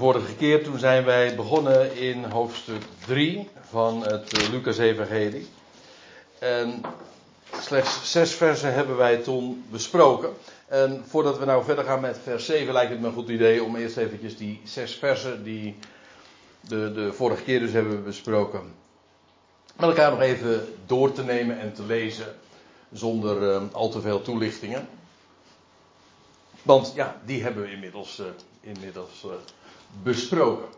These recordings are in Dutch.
Vorige keer toen zijn wij begonnen in hoofdstuk 3 van het uh, Lucas-evangelie. En slechts zes versen hebben wij toen besproken. En voordat we nou verder gaan met vers 7 lijkt het me een goed idee om eerst eventjes die zes versen die de, de vorige keer dus hebben besproken. Met elkaar nog even door te nemen en te lezen zonder uh, al te veel toelichtingen. Want ja, die hebben we inmiddels, uh, inmiddels besproken.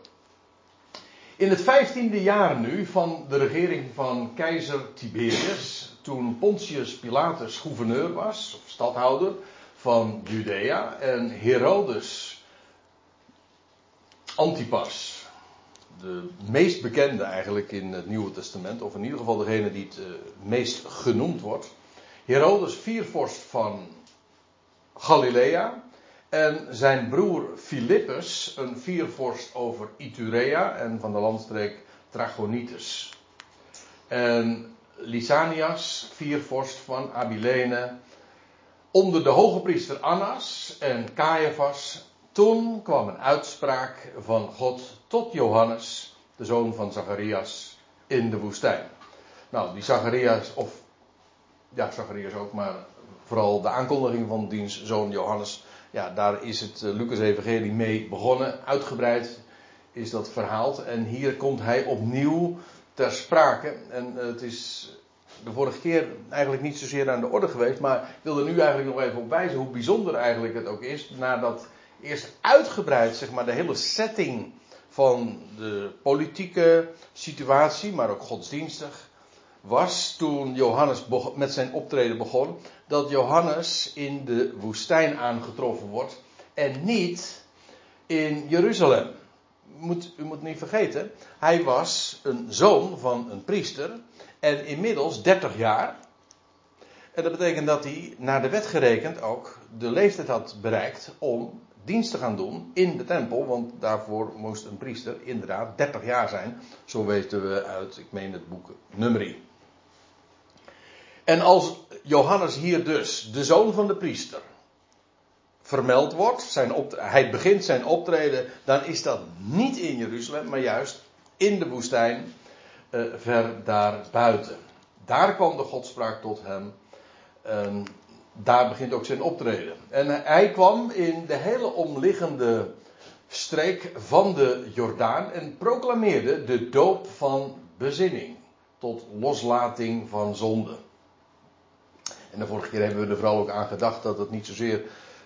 In het vijftiende jaar nu van de regering van keizer Tiberius, toen Pontius Pilatus gouverneur was, of stadhouder van Judea, en Herodes Antipas, de meest bekende eigenlijk in het Nieuwe Testament, of in ieder geval degene die het uh, meest genoemd wordt. Herodes, viervorst van Galilea, en zijn broer Philippus, een viervorst over Iturea en van de landstreek Trachonitis. En Lysanias, viervorst van Abilene, onder de hoge priester Annas en Caiaphas. Toen kwam een uitspraak van God tot Johannes, de zoon van Zacharias, in de woestijn. Nou, die Zacharias, of ja, Zacharias ook, maar vooral de aankondiging van diens zoon Johannes ja, daar is het uh, Lucas Evangelie mee begonnen. Uitgebreid is dat verhaald. En hier komt hij opnieuw ter sprake. En uh, het is de vorige keer eigenlijk niet zozeer aan de orde geweest. Maar ik wil er nu eigenlijk nog even op wijzen hoe bijzonder eigenlijk het ook is. Nadat eerst uitgebreid zeg maar, de hele setting van de politieke situatie, maar ook godsdienstig was toen Johannes met zijn optreden begon, dat Johannes in de woestijn aangetroffen wordt en niet in Jeruzalem. Moet, u moet niet vergeten, hij was een zoon van een priester en inmiddels 30 jaar. En dat betekent dat hij naar de wet gerekend ook de leeftijd had bereikt om dienst te gaan doen in de tempel, want daarvoor moest een priester inderdaad 30 jaar zijn. Zo weten we uit, ik meen het boek Numeri. En als Johannes hier dus, de zoon van de priester, vermeld wordt, zijn hij begint zijn optreden, dan is dat niet in Jeruzalem, maar juist in de woestijn, uh, ver daarbuiten. Daar kwam de godspraak tot hem. Daar begint ook zijn optreden. En hij kwam in de hele omliggende streek van de Jordaan en proclameerde de doop van bezinning tot loslating van zonde. En de vorige keer hebben we er vooral ook aan gedacht dat het niet zozeer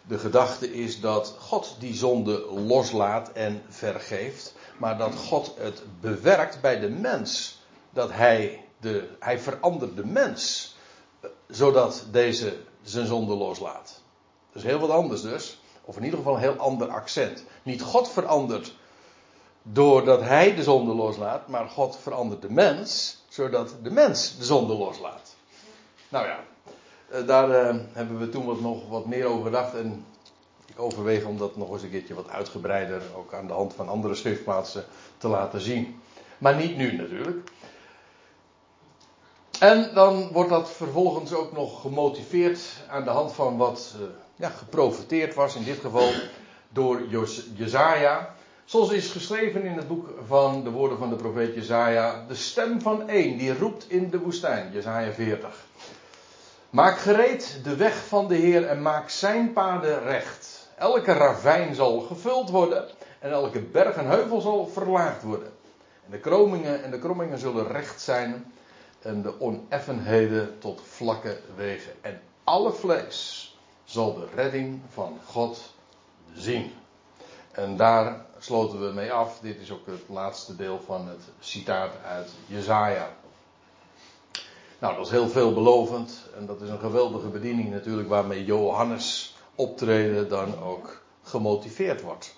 de gedachte is dat God die zonde loslaat en vergeeft, maar dat God het bewerkt bij de mens. Dat hij, de, hij verandert de mens, zodat deze zijn zonde loslaat. Dat is heel wat anders dus. Of in ieder geval een heel ander accent. Niet God verandert doordat hij de zonde loslaat, maar God verandert de mens, zodat de mens de zonde loslaat. Nou ja, daar uh, hebben we toen wat, nog wat meer over gedacht. En ik overweeg om dat nog eens een keertje wat uitgebreider, ook aan de hand van andere schriftplaatsen, te laten zien. Maar niet nu natuurlijk. En dan wordt dat vervolgens ook nog gemotiveerd aan de hand van wat uh, ja, geprofiteerd was, in dit geval door Jezaja. Zoals is geschreven in het boek van de woorden van de profeet Jezaja, de stem van één die roept in de woestijn, Jezaja 40. Maak gereed de weg van de Heer en maak zijn paden recht. Elke ravijn zal gevuld worden en elke berg en heuvel zal verlaagd worden. En de kromingen en de krommingen zullen recht zijn en de oneffenheden tot vlakke wegen. En alle vlees zal de redding van God zien. En daar sloten we mee af. Dit is ook het laatste deel van het citaat uit Jezaja. Nou, dat is heel veelbelovend. En dat is een geweldige bediening natuurlijk waarmee Johannes optreden dan ook gemotiveerd wordt.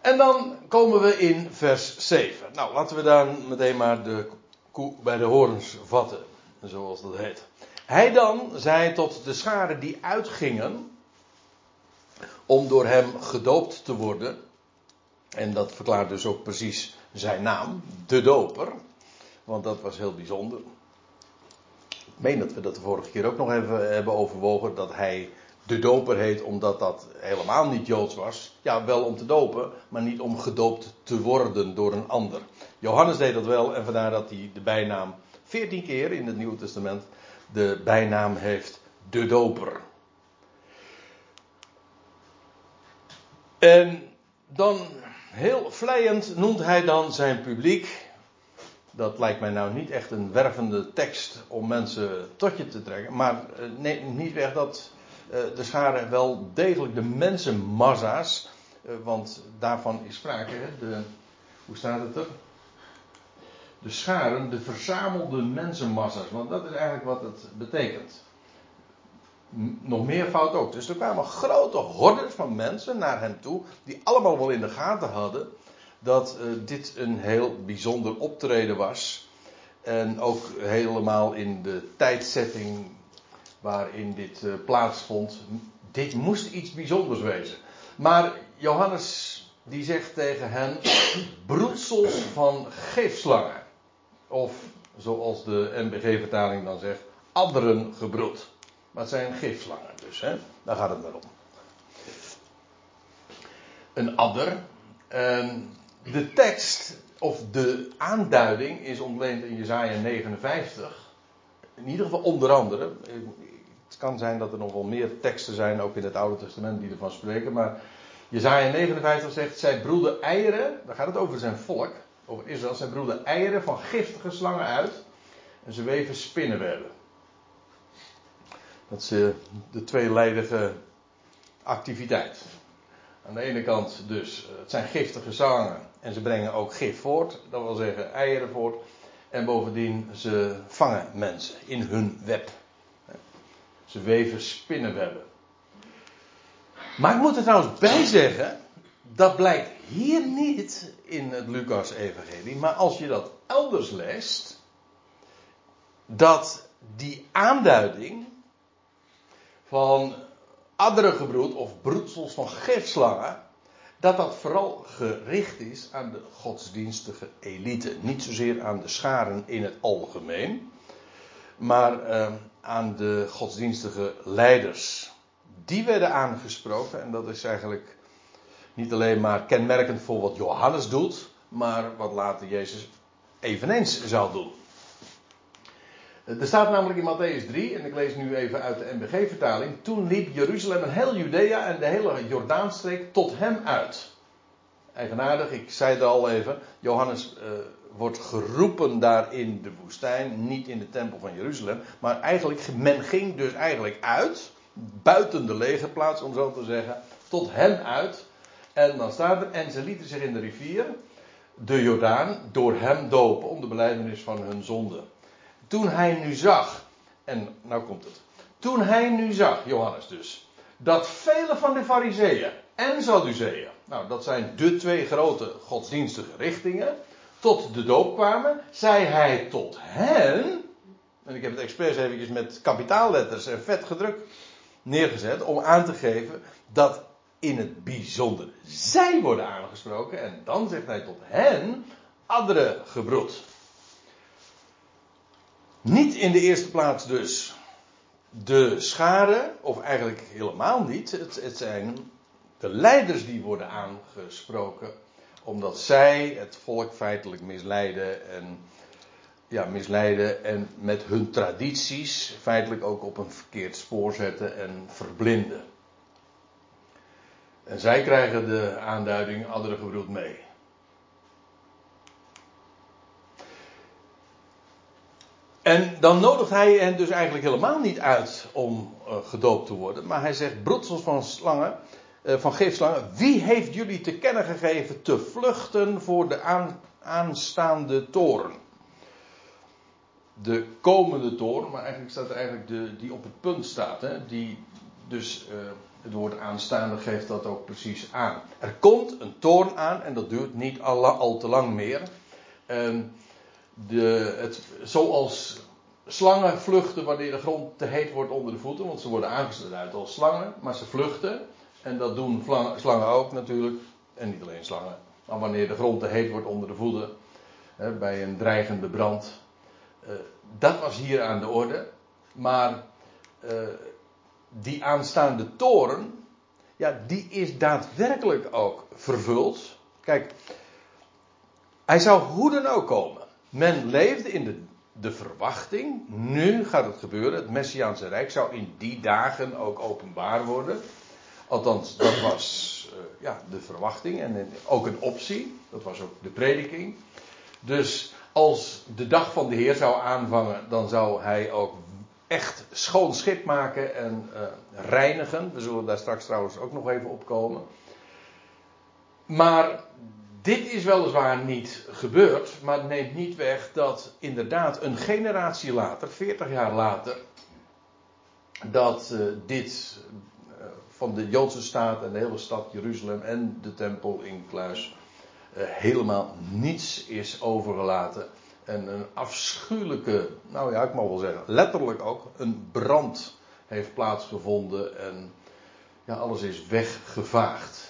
En dan komen we in vers 7. Nou, laten we dan meteen maar de koe bij de horens vatten. Zoals dat heet. Hij dan zei tot de scharen die uitgingen om door hem gedoopt te worden. En dat verklaart dus ook precies zijn naam, de doper. Want dat was heel bijzonder. Ik meen dat we dat de vorige keer ook nog even hebben overwogen. Dat hij de doper heet omdat dat helemaal niet joods was. Ja, wel om te dopen, maar niet om gedoopt te worden door een ander. Johannes deed dat wel en vandaar dat hij de bijnaam 14 keer in het Nieuwe Testament de bijnaam heeft de doper. En dan heel vleiend noemt hij dan zijn publiek. Dat lijkt mij nou niet echt een wervende tekst om mensen tot je te trekken. Maar eh, nee, niet weg dat uh, de scharen wel degelijk de mensenmassa's. Uh, want daarvan is sprake. De, hoe staat het er? De scharen, de verzamelde mensenmassa's. Want dat is eigenlijk wat het betekent nog meer fout ook. Dus er kwamen grote hordes van mensen naar hem toe, die allemaal wel in de gaten hadden dat uh, dit een heel bijzonder optreden was. En ook helemaal in de tijdzetting waarin dit uh, plaatsvond. Dit moest iets bijzonders wezen. Maar Johannes die zegt tegen hen: broedsels van geefslangen. Of zoals de NBG-vertaling dan zegt, adderen gebroed. Maar het zijn gifslangen dus, hè? daar gaat het maar om. Een adder. Ehm, de tekst, of de aanduiding, is ontleend in Jezaja 59. In ieder geval onder andere. Het kan zijn dat er nog wel meer teksten zijn, ook in het Oude Testament, die ervan spreken. Maar Jezaja 59 zegt, zij broeden eieren, daar gaat het over zijn volk, over Israël. Zij broeden eieren van giftige slangen uit. En ze weven spinnenwebben. Dat is de tweeleidige activiteit. Aan de ene kant dus, het zijn giftige zangen en ze brengen ook gif voort, dat wil zeggen eieren voort. En bovendien, ze vangen mensen in hun web. Ze weven spinnenwebben. Maar ik moet er trouwens bij zeggen, dat blijkt hier niet in het Lucas-evangelie, maar als je dat elders leest, dat die aanduiding van adderengebroed of broedsels van gifslangen, dat dat vooral gericht is aan de godsdienstige elite. Niet zozeer aan de scharen in het algemeen, maar eh, aan de godsdienstige leiders. Die werden aangesproken en dat is eigenlijk niet alleen maar kenmerkend voor wat Johannes doet, maar wat later Jezus eveneens zou doen. Er staat namelijk in Matthäus 3, en ik lees nu even uit de NBG-vertaling. Toen liep Jeruzalem en heel Judea en de hele Jordaanstreek tot hem uit. Eigenaardig, ik zei het al even. Johannes uh, wordt geroepen daar in de woestijn, niet in de tempel van Jeruzalem. Maar eigenlijk, men ging dus eigenlijk uit, buiten de legerplaats om zo te zeggen, tot hem uit. En dan staat er, en ze lieten zich in de rivier, de Jordaan, door hem dopen om de beleidenis van hun zonde. Toen hij nu zag, en nou komt het. Toen hij nu zag, Johannes dus, dat vele van de fariseeën en Sadduceeën, nou dat zijn de twee grote godsdienstige richtingen, tot de doop kwamen, zei hij tot hen, en ik heb het expres eventjes met kapitaalletters en vet gedrukt neergezet, om aan te geven dat in het bijzonder zij worden aangesproken, en dan zegt hij tot hen, andere gebroed. Niet in de eerste plaats dus de schade, of eigenlijk helemaal niet. Het, het zijn de leiders die worden aangesproken, omdat zij het volk feitelijk misleiden en, ja, misleiden en met hun tradities feitelijk ook op een verkeerd spoor zetten en verblinden. En zij krijgen de aanduiding andere gebroed mee. En dan nodigt hij hen dus eigenlijk helemaal niet uit om uh, gedoopt te worden. Maar hij zegt broedsels van slangen, uh, van geefslangen. Wie heeft jullie te kennen gegeven te vluchten voor de aan, aanstaande toren? De komende toren, maar eigenlijk staat er eigenlijk de, die op het punt staat. Hè? Die dus uh, het woord aanstaande geeft dat ook precies aan. Er komt een toren aan en dat duurt niet al, al te lang meer. Uh, de, het, zoals slangen vluchten wanneer de grond te heet wordt onder de voeten, want ze worden aangestuurd als slangen, maar ze vluchten. En dat doen slangen ook natuurlijk, en niet alleen slangen, maar wanneer de grond te heet wordt onder de voeten, hè, bij een dreigende brand. Uh, dat was hier aan de orde, maar uh, die aanstaande toren, ja, die is daadwerkelijk ook vervuld. Kijk, hij zou hoe dan ook komen. Men leefde in de, de verwachting, nu gaat het gebeuren, het Messiaanse Rijk zou in die dagen ook openbaar worden. Althans, dat was uh, ja, de verwachting en ook een optie, dat was ook de prediking. Dus als de dag van de Heer zou aanvangen, dan zou hij ook echt schoon schip maken en uh, reinigen. We zullen daar straks trouwens ook nog even op komen. Maar dit is weliswaar niet gebeurd, maar het neemt niet weg dat inderdaad een generatie later, 40 jaar later, dat uh, dit uh, van de Joodse staat en de hele stad Jeruzalem en de tempel in Kluis uh, helemaal niets is overgelaten. En een afschuwelijke, nou ja, ik mag wel zeggen, letterlijk ook, een brand heeft plaatsgevonden en ja, alles is weggevaagd.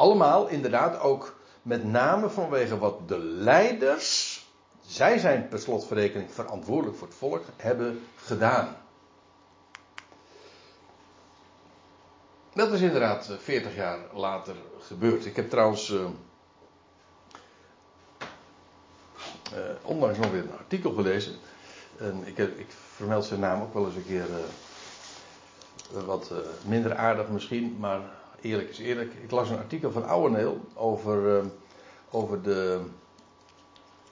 Allemaal inderdaad ook met name vanwege wat de leiders, zij zijn per slotverrekening verantwoordelijk voor het volk, hebben gedaan. Dat is inderdaad 40 jaar later gebeurd. Ik heb trouwens uh, onlangs nog weer een artikel gelezen. En ik, heb, ik vermeld zijn naam ook wel eens een keer wat minder aardig misschien, maar eerlijk is eerlijk. Ik las een artikel van Ouweneel over, uh, over de,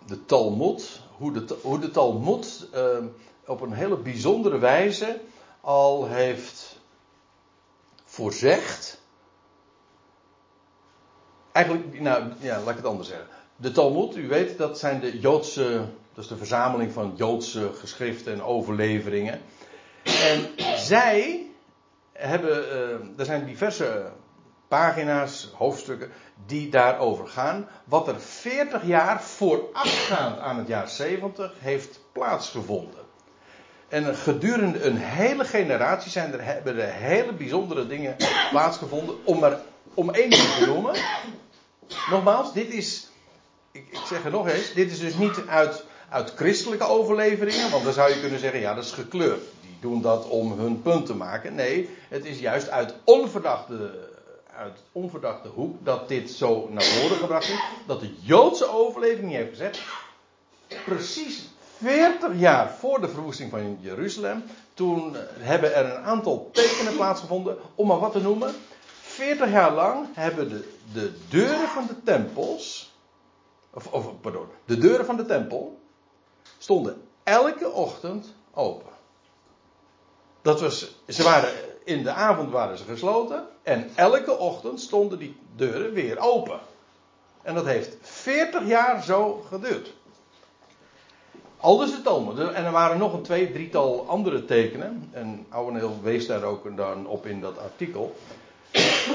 de Talmud. Hoe de, de Talmud uh, op een hele bijzondere wijze al heeft voorzegd. Eigenlijk, nou ja, laat ik het anders zeggen. De Talmud, u weet, dat zijn de Joodse, dat is de verzameling van Joodse geschriften en overleveringen. En zij hebben, uh, er zijn diverse pagina's, hoofdstukken, die daarover gaan. Wat er 40 jaar voorafgaand aan het jaar 70 heeft plaatsgevonden. En gedurende een hele generatie zijn er, hebben er hele bijzondere dingen plaatsgevonden. Om er om één ding te noemen. Nogmaals, dit is, ik, ik zeg het nog eens, dit is dus niet uit, uit christelijke overleveringen. Want dan zou je kunnen zeggen, ja dat is gekleurd doen dat om hun punt te maken. Nee, het is juist uit onverdachte, uit onverdachte hoek dat dit zo naar voren gebracht is. Dat de Joodse overlevering heeft gezegd. Precies 40 jaar voor de verwoesting van Jeruzalem. Toen hebben er een aantal tekenen plaatsgevonden. Om maar wat te noemen. 40 jaar lang hebben de, de deuren van de tempels. Of, of pardon. De deuren van de tempel. Stonden elke ochtend open. Dat was, ze waren, in de avond waren ze gesloten. En elke ochtend stonden die deuren weer open. En dat heeft 40 jaar zo geduurd. Aldus de Talmud. En er waren nog een twee, drietal andere tekenen. En Ouweneel wees daar ook dan op in dat artikel.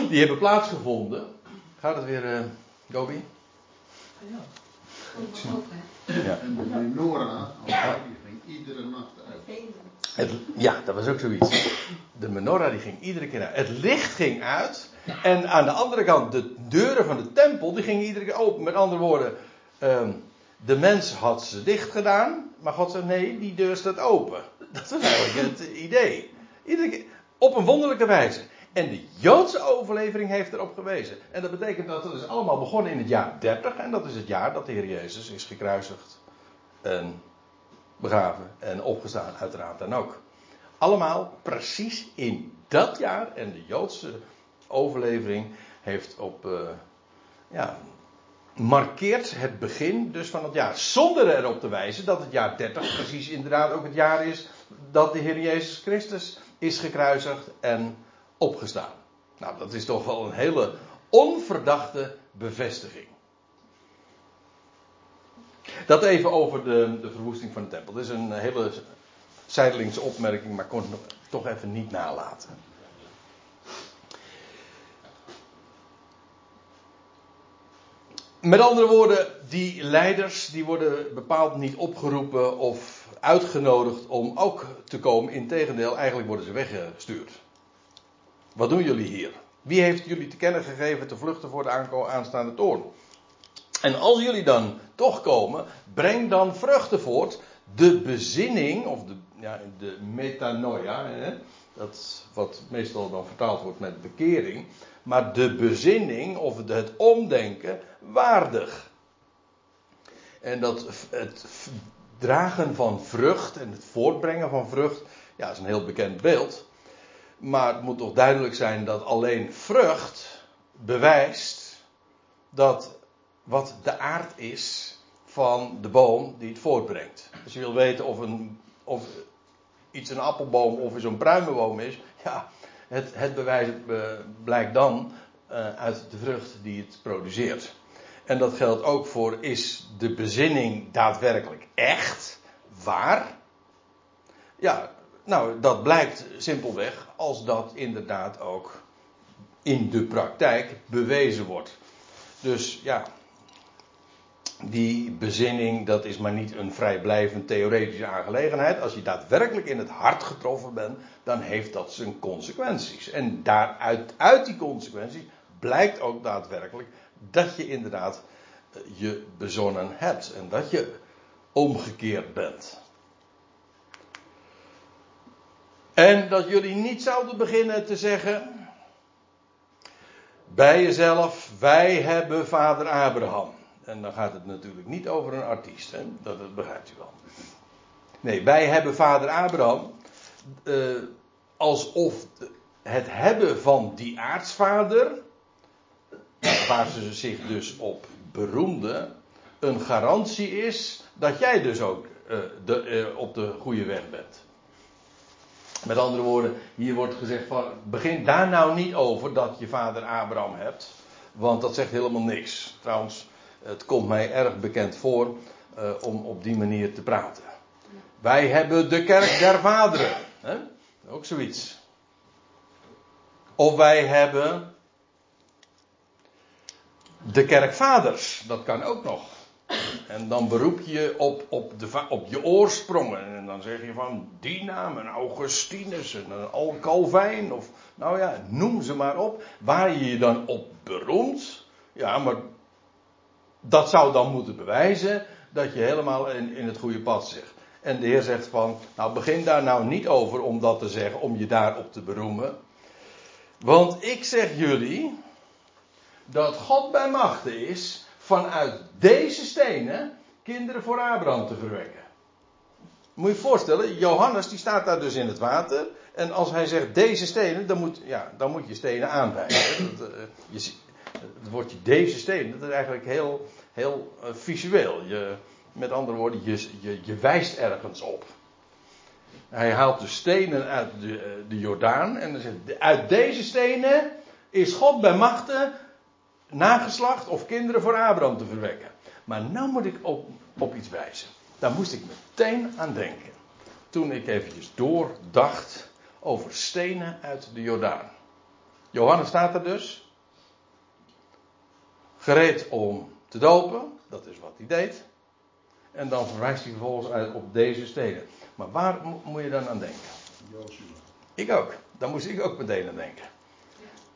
Die hebben plaatsgevonden. Gaat het weer, uh, Gobi? Ja. Ja. En de menorah, die ging iedere nacht uit. Het, ja, dat was ook zoiets. De menorah die ging iedere keer uit. Het licht ging uit. En aan de andere kant, de deuren van de tempel, die gingen iedere keer open. Met andere woorden, um, de mens had ze dicht gedaan. Maar God zei, nee, die deur staat open. Dat was eigenlijk het idee. Iedere keer, op een wonderlijke wijze. En de Joodse overlevering heeft erop gewezen. En dat betekent dat het is allemaal begonnen in het jaar 30. En dat is het jaar dat de Heer Jezus is gekruisigd. En begraven en opgestaan, uiteraard dan ook. Allemaal precies in dat jaar. En de Joodse overlevering heeft op. Uh, ja, markeert het begin dus van het jaar. Zonder erop te wijzen dat het jaar 30 precies inderdaad ook het jaar is dat de Heer Jezus Christus is gekruisigd en opgestaan. Nou, dat is toch wel een hele onverdachte bevestiging. Dat even over de, de verwoesting van de tempel. Dat is een hele zijdelingse opmerking, maar kon het toch even niet nalaten. Met andere woorden, die leiders die worden bepaald niet opgeroepen of uitgenodigd om ook te komen. Integendeel, eigenlijk worden ze weggestuurd. Wat doen jullie hier? Wie heeft jullie te kennen gegeven te vluchten voor de aanstaande toorn? En als jullie dan toch komen, breng dan vruchten voort. De bezinning, of de, ja, de metanoia, hè, Dat wat meestal dan vertaald wordt met bekering. Maar de bezinning of het omdenken waardig. En dat het dragen van vrucht en het voortbrengen van vrucht, ja, is een heel bekend beeld. Maar het moet toch duidelijk zijn dat alleen vrucht bewijst dat wat de aard is van de boom die het voortbrengt. Als je wil weten of, een, of iets een appelboom of een pruimenboom is, ja, het, het bewijs blijkt dan uh, uit de vrucht die het produceert. En dat geldt ook voor is de bezinning daadwerkelijk echt, waar? Ja, nou, dat blijkt simpelweg als dat inderdaad ook in de praktijk bewezen wordt. Dus ja, die bezinning, dat is maar niet een vrijblijvend theoretische aangelegenheid. Als je daadwerkelijk in het hart getroffen bent, dan heeft dat zijn consequenties. En daaruit, uit die consequenties, blijkt ook daadwerkelijk dat je inderdaad eh, je bezonnen hebt. En dat je omgekeerd bent. En dat jullie niet zouden beginnen te zeggen bij jezelf, wij hebben vader Abraham. En dan gaat het natuurlijk niet over een artiest, hè? Dat, dat begrijpt u wel. Nee, wij hebben vader Abraham uh, alsof het hebben van die aartsvader, waar ze zich dus op beroemden, een garantie is dat jij dus ook uh, de, uh, op de goede weg bent. Met andere woorden, hier wordt gezegd van, begin daar nou niet over dat je vader Abraham hebt, want dat zegt helemaal niks. Trouwens, het komt mij erg bekend voor uh, om op die manier te praten. Wij hebben de kerk der vaderen. Hè? Ook zoiets. Of wij hebben de kerkvaders. Dat kan ook nog. En dan beroep je op, op, de, op je oorsprongen. En dan zeg je van die naam, een Augustinus, een Calvijn. Of nou ja, noem ze maar op. Waar je je dan op beroemt. Ja, maar dat zou dan moeten bewijzen dat je helemaal in, in het goede pad zit. En de Heer zegt van, nou begin daar nou niet over om dat te zeggen, om je daarop te beroemen. Want ik zeg jullie dat God bij machten is vanuit deze stenen kinderen voor Abraham te verwekken. Moet je je voorstellen, Johannes die staat daar dus in het water. En als hij zegt deze stenen, dan moet, ja, dan moet je stenen aanwijzen. Dat, uh, je, het woordje deze stenen, dat is eigenlijk heel, heel uh, visueel. Je, met andere woorden, je, je, je wijst ergens op. Hij haalt de stenen uit de, eh, de Jordaan en dan zegt uit deze stenen is God bij machten nageslacht of kinderen voor Abraham te verwekken. Maar nu moet ik op, op iets wijzen. Daar moest ik meteen aan denken. Toen ik eventjes doordacht over stenen uit de Jordaan. Johannes staat er dus gereed om te dopen. Dat is wat hij deed. En dan verwijst hij vervolgens uit op deze steden. Maar waar moet je dan aan denken? Joshua. Ik ook. Daar moest ik ook meteen aan denken.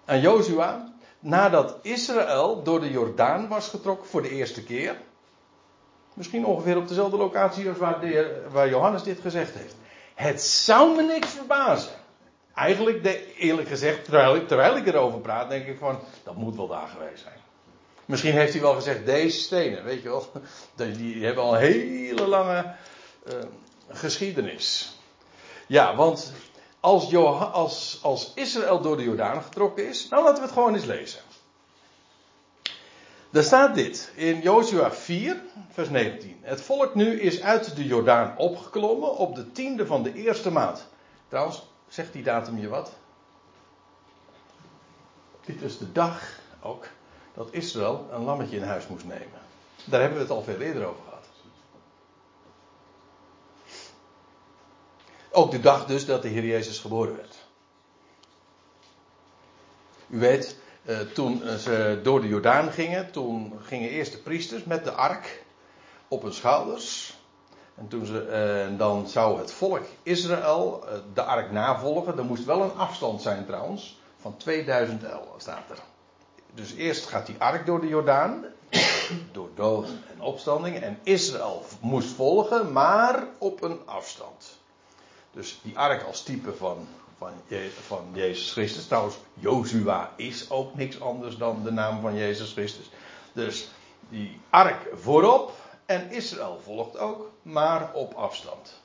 Aan Joshua, nadat Israël door de Jordaan was getrokken voor de eerste keer. Misschien ongeveer op dezelfde locatie als waar, de, waar Johannes dit gezegd heeft. Het zou me niks verbazen. Eigenlijk, eerlijk gezegd, terwijl ik, terwijl ik erover praat, denk ik van, dat moet wel daar geweest zijn. Misschien heeft hij wel gezegd, deze stenen, weet je wel. Die hebben al een hele lange uh, geschiedenis. Ja, want als, als, als Israël door de Jordaan getrokken is, nou laten we het gewoon eens lezen. Daar staat dit in Joshua 4, vers 19. Het volk nu is uit de Jordaan opgeklommen op de tiende van de eerste maand. Trouwens, zegt die datum je wat? Dit is de dag ook dat Israël een lammetje in huis moest nemen. Daar hebben we het al veel eerder over Ook de dag dus dat de Heer Jezus geboren werd. U weet, eh, toen ze door de Jordaan gingen, toen gingen eerst de priesters met de ark op hun schouders. En toen ze, eh, dan zou het volk Israël eh, de ark navolgen. Er moest wel een afstand zijn trouwens, van 2000 el staat er. Dus eerst gaat die ark door de Jordaan. Door dood en opstanding. En Israël moest volgen, maar op een afstand. Dus die ark als type van van, van Jezus Christus. Trouwens, Jozua is ook niks anders dan de naam van Jezus Christus. Dus die ark voorop en Israël volgt ook, maar op afstand.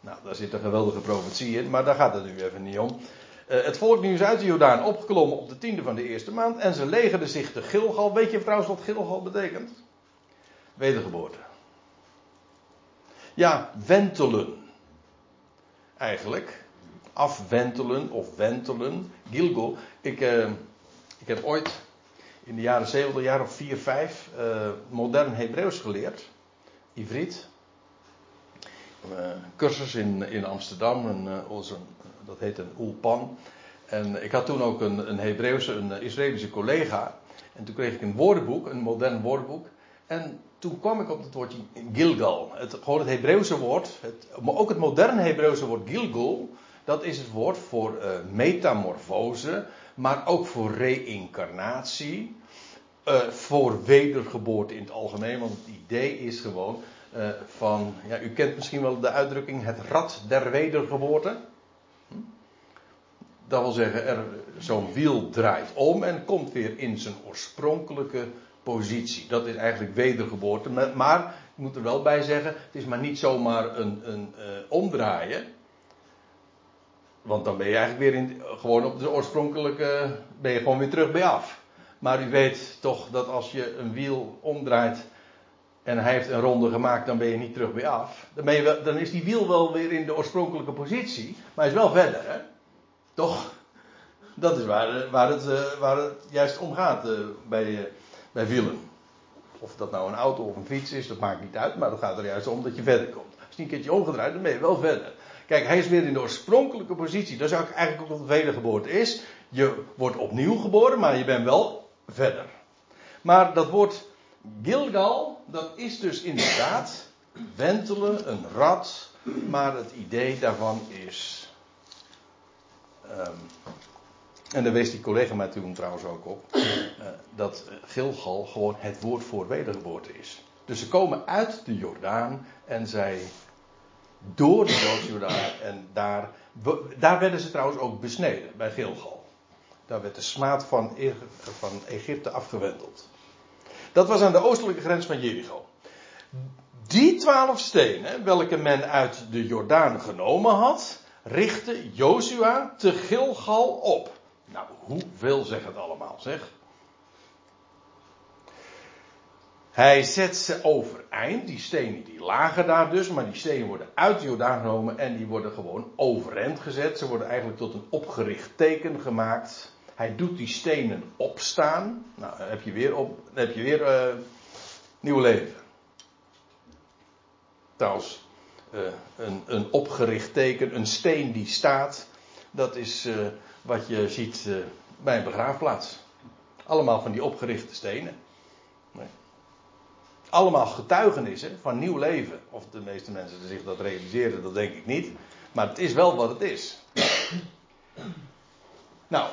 Nou, daar zit een geweldige profetie in, maar daar gaat het nu even niet om. Uh, het volk nu is uit de Jordaan opgeklommen op de tiende van de eerste maand. En ze legerden zich te Gilgal. Weet je trouwens wat Gilgal betekent? Wedergeboorte. Ja, wentelen. Eigenlijk. Afwentelen of wentelen. Gilgal. Ik, uh, ik heb ooit in de jaren 70, jaar of 4, 5, uh, modern Hebreeuws geleerd. Ivriet. Uh, cursus in, in Amsterdam. En, uh, onze, dat heet een Ulpan. En ik had toen ook een, een Hebreeuwse, een Israëlische collega. En toen kreeg ik een woordenboek, een modern woordenboek. En toen kwam ik op het woordje Gilgal. Het, gewoon het Hebreeuwse woord, het, maar ook het moderne Hebreeuwse woord Gilgal. Dat is het woord voor uh, metamorfose, maar ook voor reïncarnatie. Uh, voor wedergeboorte in het algemeen, want het idee is gewoon uh, van, ja, u kent misschien wel de uitdrukking het rad der wedergeboorte. Hm? Dat wil zeggen, er, zo'n wiel draait om en komt weer in zijn oorspronkelijke positie. Dat is eigenlijk wedergeboorte. Maar, ik moet er wel bij zeggen, het is maar niet zomaar een, een uh, omdraaien. Want dan ben je eigenlijk weer in, gewoon op de oorspronkelijke, ben je gewoon weer terug bij af. Maar u weet toch dat als je een wiel omdraait en hij heeft een ronde gemaakt, dan ben je niet terug bij af. Dan, ben je dan is die wiel wel weer in de oorspronkelijke positie, maar hij is wel verder, hè? Toch? Dat is waar, waar, het, waar het juist om gaat bij, bij wielen. Of dat nou een auto of een fiets is, dat maakt niet uit, maar het gaat er juist om dat je verder komt. Als die een keertje omgedraaid, dan ben je wel verder. Kijk, hij is weer in de oorspronkelijke positie. Dat is eigenlijk ook wat de wedergeboorte is. Je wordt opnieuw geboren, maar je bent wel verder. Maar dat woord Gilgal, dat is dus inderdaad wentelen, een rad. Maar het idee daarvan is. Um, en daar wees die collega mij toen trouwens ook op. Uh, dat Gilgal gewoon het woord voor wedergeboorte is. Dus ze komen uit de Jordaan en zij door de Jordaan en daar, daar werden ze trouwens ook besneden bij Gilgal. Daar werd de smaad van, van Egypte afgewendeld. Dat was aan de oostelijke grens van Jericho. Die twaalf stenen, welke men uit de Jordaan genomen had, richtte Jozua te Gilgal op. Nou, hoeveel zegt het allemaal, zeg? Hij zet ze overeind, die stenen die lagen daar dus, maar die stenen worden uit de Jordaan genomen en die worden gewoon overeind gezet. Ze worden eigenlijk tot een opgericht teken gemaakt. Hij doet die stenen opstaan. Nou, dan heb je weer, op, heb je weer uh, nieuw leven. Trouwens, uh, een, een opgericht teken, een steen die staat, dat is uh, wat je ziet bij een begraafplaats. Allemaal van die opgerichte stenen. Allemaal getuigenissen van nieuw leven. Of de meeste mensen zich dat realiseren, dat denk ik niet. Maar het is wel wat het is. Nou,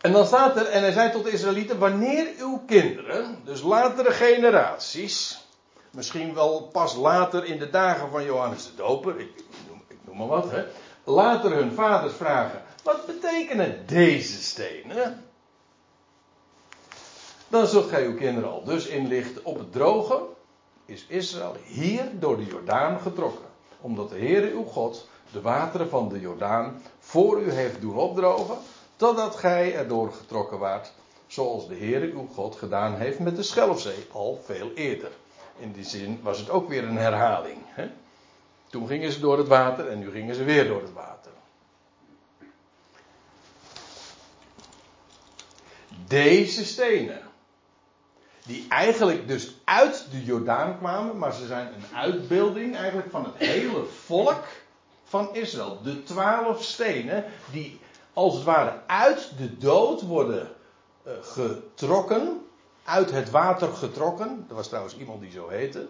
en dan staat er, en hij zei tot de Israëlieten, wanneer uw kinderen, dus latere generaties, misschien wel pas later in de dagen van Johannes de Doper, ik, ik, noem, ik noem maar wat, hè, later hun vaders vragen, wat betekenen deze stenen? Dan zult gij uw kinderen al dus inlichten op het droge, is Israël hier door de Jordaan getrokken. Omdat de Heere uw God de wateren van de Jordaan voor u heeft doen opdrogen, totdat gij erdoor getrokken waart, zoals de Heere uw God gedaan heeft met de Schelfzee al veel eerder. In die zin was het ook weer een herhaling. Hè? Toen gingen ze door het water en nu gingen ze weer door het water. Deze stenen, die eigenlijk dus uit de Jordaan kwamen, maar ze zijn een uitbeelding eigenlijk van het hele volk van Israël. De twaalf stenen die als het ware uit de dood worden uh, getrokken, uit het water getrokken. Er was trouwens iemand die zo heette.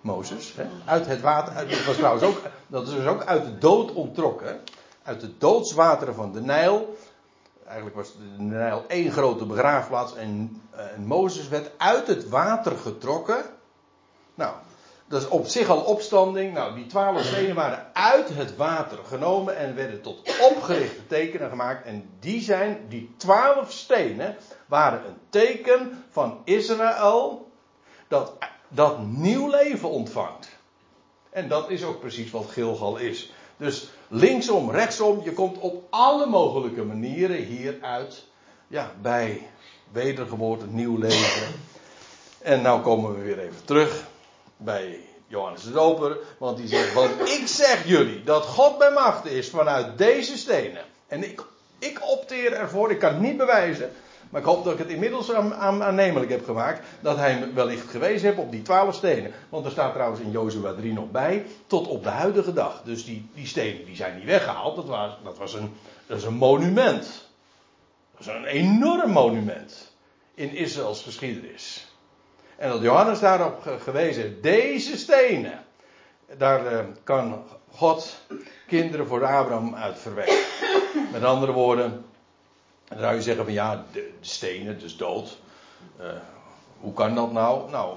Mozes. Hè? Uit het water. Dat was trouwens ook. Dat is dus ook uit de dood ontrokken. Uit de doodswateren van de Nijl. Eigenlijk was de Nijl één grote begraafplaats. En, en Mozes werd uit het water getrokken. Nou, Dat is op zich al opstanding. Nou, die twaalf stenen waren uit het water genomen en werden tot opgerichte tekenen gemaakt. En die zijn, die twaalf stenen, waren een teken van Israël dat, dat nieuw leven ontvangt. En dat is ook precies wat Gilgal is. Dus linksom, rechtsom, je komt op alle mogelijke manieren hieruit. Ja, bij wedergeboorte, nieuw leven. En nou komen we weer even terug bij Johannes de Doper. Want die zegt, want ik zeg jullie dat God bij macht is vanuit deze stenen. En ik, ik opteer ervoor, ik kan het niet bewijzen. Maar ik hoop dat ik het inmiddels aan, aan, aannemelijk heb gemaakt. Dat hij wellicht gewezen heeft op die twaalf stenen. Want er staat trouwens in Jozua 3 nog bij. Tot op de huidige dag. Dus die, die stenen die zijn niet weggehaald. Dat was, dat was een, monument. Dat is een enorm monument. In Israëls geschiedenis. En dat Johannes daarop gewezen deze stenen. Daar uh, kan God kinderen voor Abraham uit verwekken. Met andere woorden, dan zou je zeggen van ja, de, stenen, dus dood. Uh, hoe kan dat nou? Nou,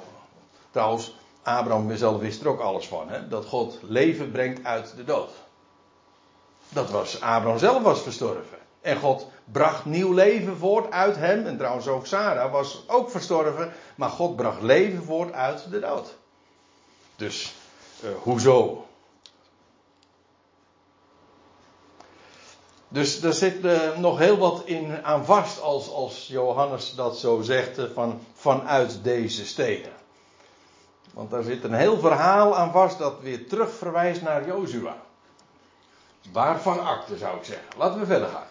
trouwens, Abraham zelf wist er ook alles van. Hè? Dat God leven brengt uit de dood. Dat was, Abraham zelf was verstorven. En God bracht nieuw leven voort uit hem. En trouwens ook Sarah was ook verstorven. Maar God bracht leven voort uit de dood. Dus, uh, hoezo? Dus er zit uh, nog heel wat in aan vast als, als Johannes dat zo zegt uh, van, vanuit deze steden. Want daar zit een heel verhaal aan vast dat weer terug verwijst naar Jozua. Waarvan akte zou ik zeggen. Laten we verder gaan.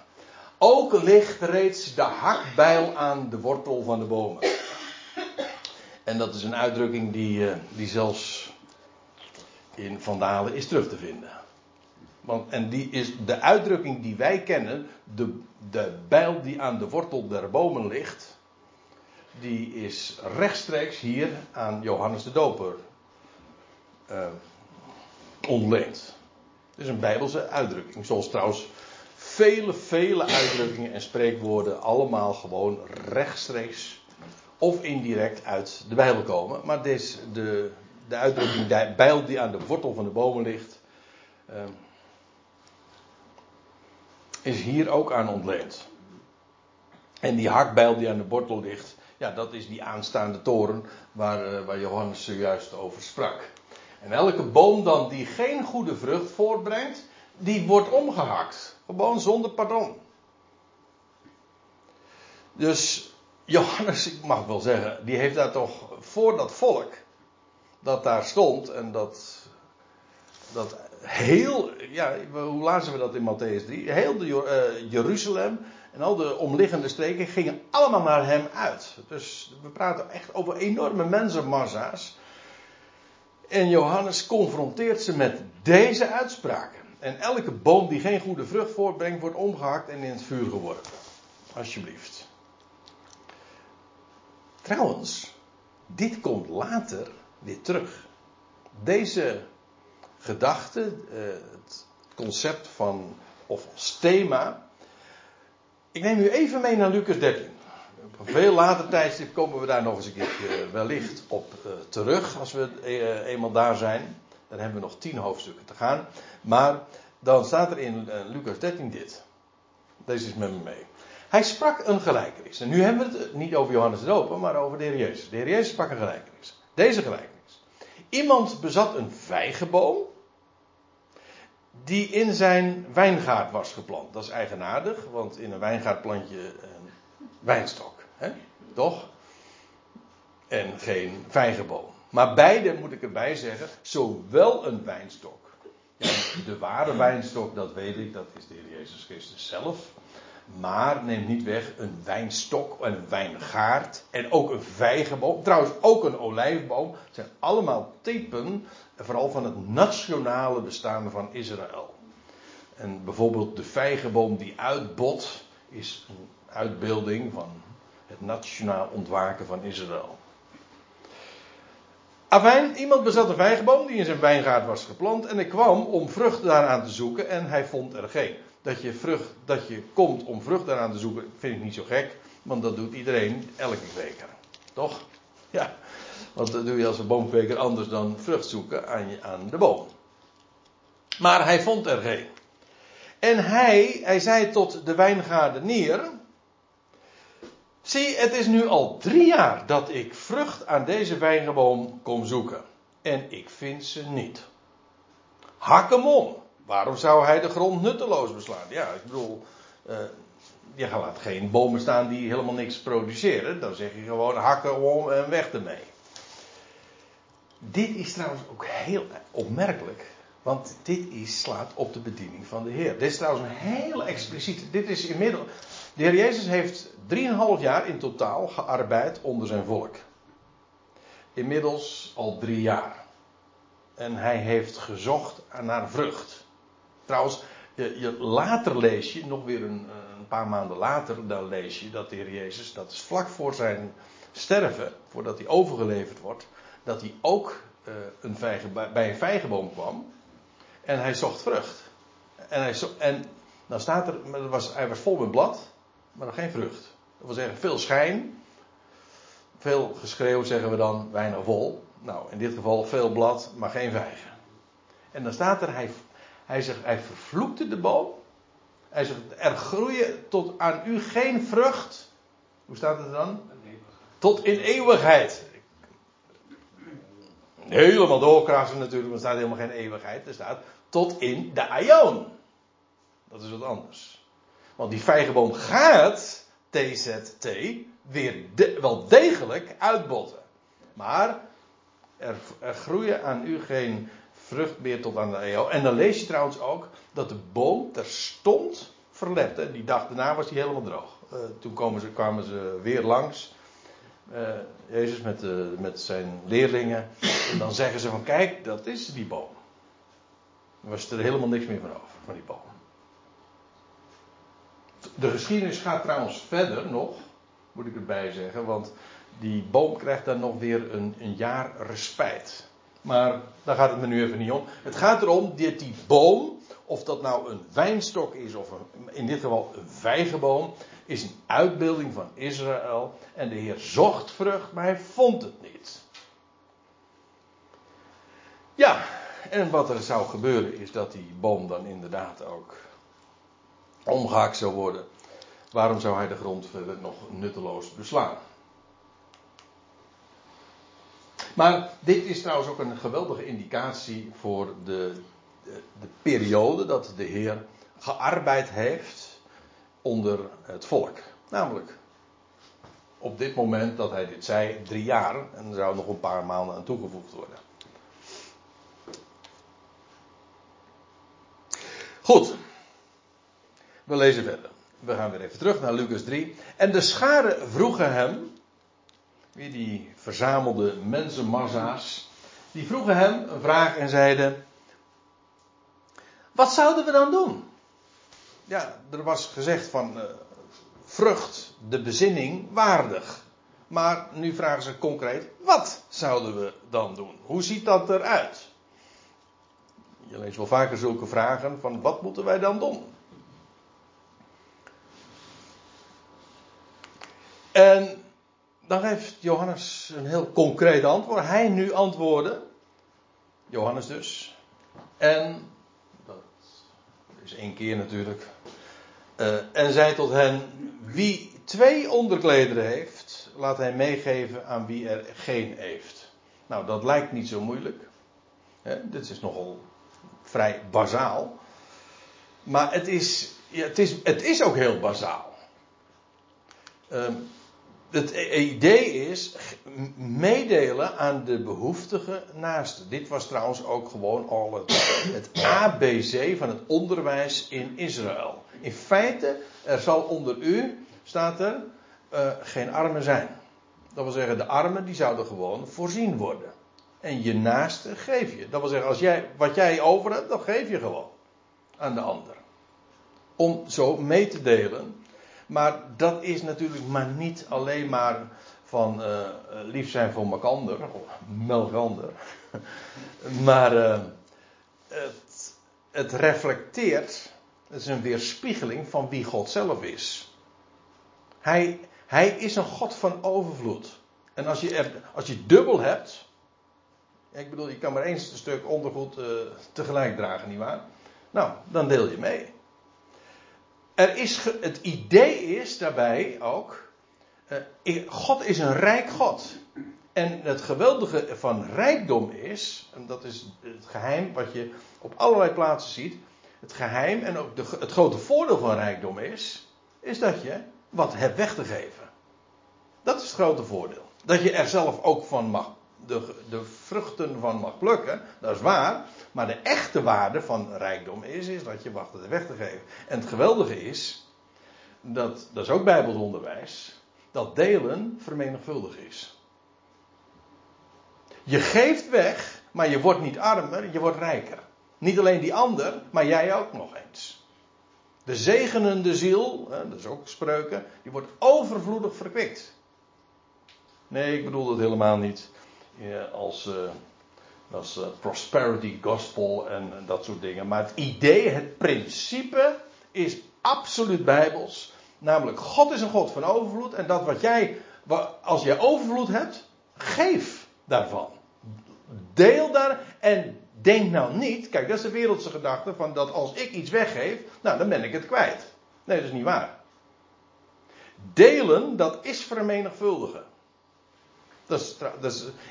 Ook ligt reeds de hakbijl aan de wortel van de bomen. En dat is een uitdrukking die, uh, die zelfs in Vandalen is terug te vinden. Want, en die is de uitdrukking die wij kennen, de, de bijl die aan de wortel der bomen ligt, die is rechtstreeks hier aan Johannes de Doper uh, ontleend. Het is een bijbelse uitdrukking, zoals trouwens vele, vele uitdrukkingen en spreekwoorden allemaal gewoon rechtstreeks of indirect uit de Bijbel komen. Maar deze, de, de uitdrukking de bijl die aan de wortel van de bomen ligt, uh, is hier ook aan ontleend. En die hakbijl die aan de wortel ligt, ja, dat is die aanstaande toren waar, uh, waar Johannes zojuist over sprak. En elke boom dan die geen goede vrucht voortbrengt, die wordt omgehakt. Gewoon zonder pardon. Dus Johannes, ik mag wel zeggen, die heeft daar toch voor dat volk dat daar stond en dat, dat heel, ja, hoe lazen we dat in Matthäus 3? Heel de, uh, Jeruzalem en al de omliggende streken gingen allemaal naar hem uit. Dus we praten echt over enorme mensenmassa's. En Johannes confronteert ze met deze uitspraken. En elke boom die geen goede vrucht voortbrengt, wordt omgehakt en in het vuur geworpen. Alsjeblieft. Trouwens, dit komt later weer terug. Deze gedachte, eh, het concept van, of als thema. Ik neem u even mee naar Lucas 13. Op een veel later tijdstip komen we daar nog eens een keer wellicht op uh, terug, als we eenmaal daar zijn. Dan hebben we nog tien hoofdstukken te gaan. Maar dan staat er in Lucas 13 dit. Deze is met me mee. Hij sprak een gelijkenis. En nu hebben we het niet over Johannes de Doper, maar over de Heer Jezus. De Heer Jezus sprak een gelijkenis. Deze gelijkenis. Iemand bezat een vijgenboom die in zijn wijngaard was geplant. Dat is eigenaardig, want in een wijngaard plant je een wijnstok. Hè? Toch? En geen vijgenboom. Maar beide moet ik erbij zeggen, zowel een wijnstok. Ja, de ware wijnstok, dat weet ik, dat is de Heer Jezus Christus zelf. Maar neemt niet weg een wijnstok en een wijngaard. En ook een vijgenboom. Trouwens ook een olijfboom. Zijn allemaal typen. Vooral van het nationale bestaan van Israël. En bijvoorbeeld de vijgenboom die uitbot. Is een uitbeelding van het nationaal ontwaken van Israël. Afijn, iemand bezat een vijgenboom die in zijn wijngaard was geplant. En ik kwam om vrucht daaraan te zoeken en hij vond er geen dat je, vrucht, dat je komt om vrucht daaraan te zoeken, vind ik niet zo gek. Want dat doet iedereen elke week. Toch? Ja. Want dat doe je als een boomkweker anders dan vrucht zoeken aan, je, aan de boom. Maar hij vond er geen. En hij, hij zei tot de wijngaardenier. Zie, het is nu al drie jaar dat ik vrucht aan deze wijnboom kom zoeken. En ik vind ze niet. Hak hem om. Waarom zou hij de grond nutteloos beslaan? Ja, ik bedoel, uh, je laat geen bomen staan die helemaal niks produceren. Dan zeg je gewoon hakken om en weg ermee. Dit is trouwens ook heel opmerkelijk. Want dit is, slaat op de bediening van de Heer. Dit is trouwens een heel expliciet. Dit is inmiddels. De Heer Jezus heeft 3,5 jaar in totaal gearbeid onder zijn volk. Inmiddels al drie jaar. En hij heeft gezocht naar vrucht. Trouwens, je, later lees je, nog weer een, een, paar maanden later, dan lees je dat de Heer Jezus, dat is vlak voor zijn sterven, voordat hij overgeleverd wordt, dat hij ook uh, een vijgen, bij een vijgenboom kwam. En hij zocht vrucht. En, hij en dan staat er, was, hij was vol met blad, maar nog geen vrucht. Dat wil zeggen, veel schijn, veel geschreeuw zeggen we dan, weinig vol. Nou, in dit geval veel blad, maar geen vijgen. En dan staat er, hij, hij zegt, hij vervloekte de boom. Hij zegt, er groeien tot aan u geen vrucht. Hoe staat het dan? Tot in eeuwigheid. Helemaal doorkrassen natuurlijk, want er staat helemaal geen eeuwigheid. Er staat tot in de aion. Dat is wat anders. Want die vijgenboom gaat, TZT, weer wel degelijk uitbotten. Maar er, er groeien aan u geen vrucht meer tot aan de eeuw. En dan lees je trouwens ook dat de boom terstond verlepte. Die dag daarna was hij helemaal droog. Uh, toen komen ze, kwamen ze weer langs. Uh, Jezus met, uh, met zijn leerlingen. En dan zeggen ze van kijk, dat is die boom. Dan was er helemaal niks meer van over, van die boom. De geschiedenis gaat trouwens verder nog, moet ik erbij zeggen, want die boom krijgt dan nog weer een, een jaar respijt. Maar daar gaat het me nu even niet om. Het gaat erom dat die boom, of dat nou een wijnstok is of een, in dit geval een vijgenboom, is een uitbeelding van Israël. En de Heer zocht vrucht, maar hij vond het niet. Ja, en wat er zou gebeuren is dat die boom dan inderdaad ook omgehakt zou worden. Waarom zou hij de grond verder nog nutteloos beslaan? Maar dit is trouwens ook een geweldige indicatie voor de, de, de periode dat de Heer gearbeid heeft onder het volk. Namelijk op dit moment dat hij dit zei, drie jaar. En er zou nog een paar maanden aan toegevoegd worden. Goed. We lezen verder. We gaan weer even terug naar Lucas 3. En de scharen vroegen hem. Die verzamelde mensenmassa's. Die vroegen hem een vraag en zeiden. Wat zouden we dan doen? Ja, er was gezegd van. Uh, vrucht de bezinning waardig. Maar nu vragen ze concreet: wat zouden we dan doen? Hoe ziet dat eruit? Je leest wel vaker zulke vragen van wat moeten wij dan doen? En dan geeft Johannes een heel concreet antwoord. Hij nu antwoordde. Johannes dus. En, dat is één keer natuurlijk. Uh, en zei tot hen: Wie twee onderklederen heeft, laat hij meegeven aan wie er geen heeft. Nou, dat lijkt niet zo moeilijk. Hè? Dit is nogal vrij bazaal. Maar het is, ja, het is, het is ook heel bazaal. Um, het idee is meedelen aan de behoeftige naasten. Dit was trouwens ook gewoon al het, ABC van het onderwijs in Israël. In feite, er zal onder u, staat er, uh, geen armen zijn. Dat wil zeggen, de armen die zouden gewoon voorzien worden. En je naaste geef je. Dat wil zeggen, als jij, wat jij over hebt, dan geef je gewoon aan de ander. Om zo mee te delen. Maar dat is natuurlijk maar niet alleen maar van uh, lief zijn voor Makander, Melgander. maar uh, het, het reflecteert, het is een weerspiegeling van wie God zelf is. Hij, hij is een God van overvloed. En als je, als je dubbel hebt. Ik bedoel, je kan maar één stuk ondergoed tegelijk dragen, nietwaar? Nou, dan deel je mee. Er is het idee is daarbij ook. Uh, God is een rijk God. En het geweldige van rijkdom is, en dat is het geheim wat je op allerlei plaatsen ziet. Het geheim en ook de, het grote voordeel van rijkdom is, is dat je wat hebt weg te geven. Dat is het grote voordeel. Dat je er zelf ook van mag, de, de vruchten van mag plukken, dat is waar. Maar de echte waarde van rijkdom is, is dat je wacht het weg te geven. En het geweldige is, dat, dat is ook bijbelsonderwijs, dat delen vermenigvuldig is. Je geeft weg, maar je wordt niet armer, je wordt rijker. Niet alleen die ander, maar jij ook nog eens. De zegenende ziel, dat is ook spreuken, die wordt overvloedig verkwikt. Nee, ik bedoel dat helemaal niet als, uh, als uh, prosperity gospel en, en dat soort dingen. Maar het idee, het principe is absoluut bijbels. Namelijk, God is een God van overvloed. En dat wat jij, als jij overvloed hebt, geef daarvan. Deel daar en denk nou niet, kijk dat is de wereldse gedachte van dat als ik iets weggeef, nou dan ben ik het kwijt. Nee, dat is niet waar. Delen, dat is vermenigvuldigen.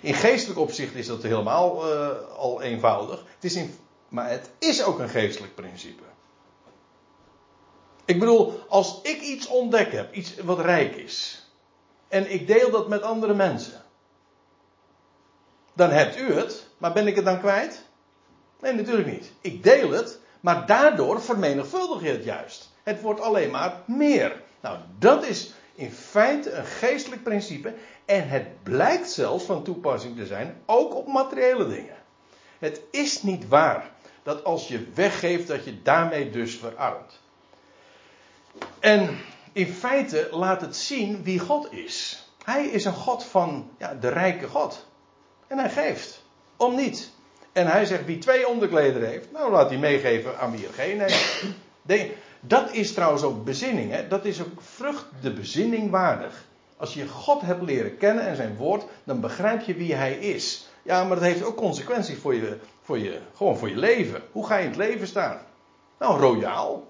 In geestelijk opzicht is dat helemaal uh, al eenvoudig. Het is in, maar het is ook een geestelijk principe. Ik bedoel, als ik iets ontdek heb, iets wat rijk is, en ik deel dat met andere mensen, dan hebt u het, maar ben ik het dan kwijt? Nee, natuurlijk niet. Ik deel het, maar daardoor vermenigvuldig je het juist. Het wordt alleen maar meer. Nou, dat is in feite een geestelijk principe. En het blijkt zelfs van toepassing te zijn ook op materiële dingen. Het is niet waar dat als je weggeeft, dat je daarmee dus verarmt. En in feite laat het zien wie God is. Hij is een God van ja, de rijke God. En hij geeft. Om niet. En hij zegt, wie twee onderklederen heeft, nou laat hij meegeven aan wie er geen heeft. Dat is trouwens ook bezinning. Hè? Dat is ook vrucht de bezinning waardig. Als je God hebt leren kennen en zijn woord, dan begrijp je wie hij is. Ja, maar dat heeft ook consequenties voor je, voor je, gewoon voor je leven. Hoe ga je in het leven staan? Nou, royaal.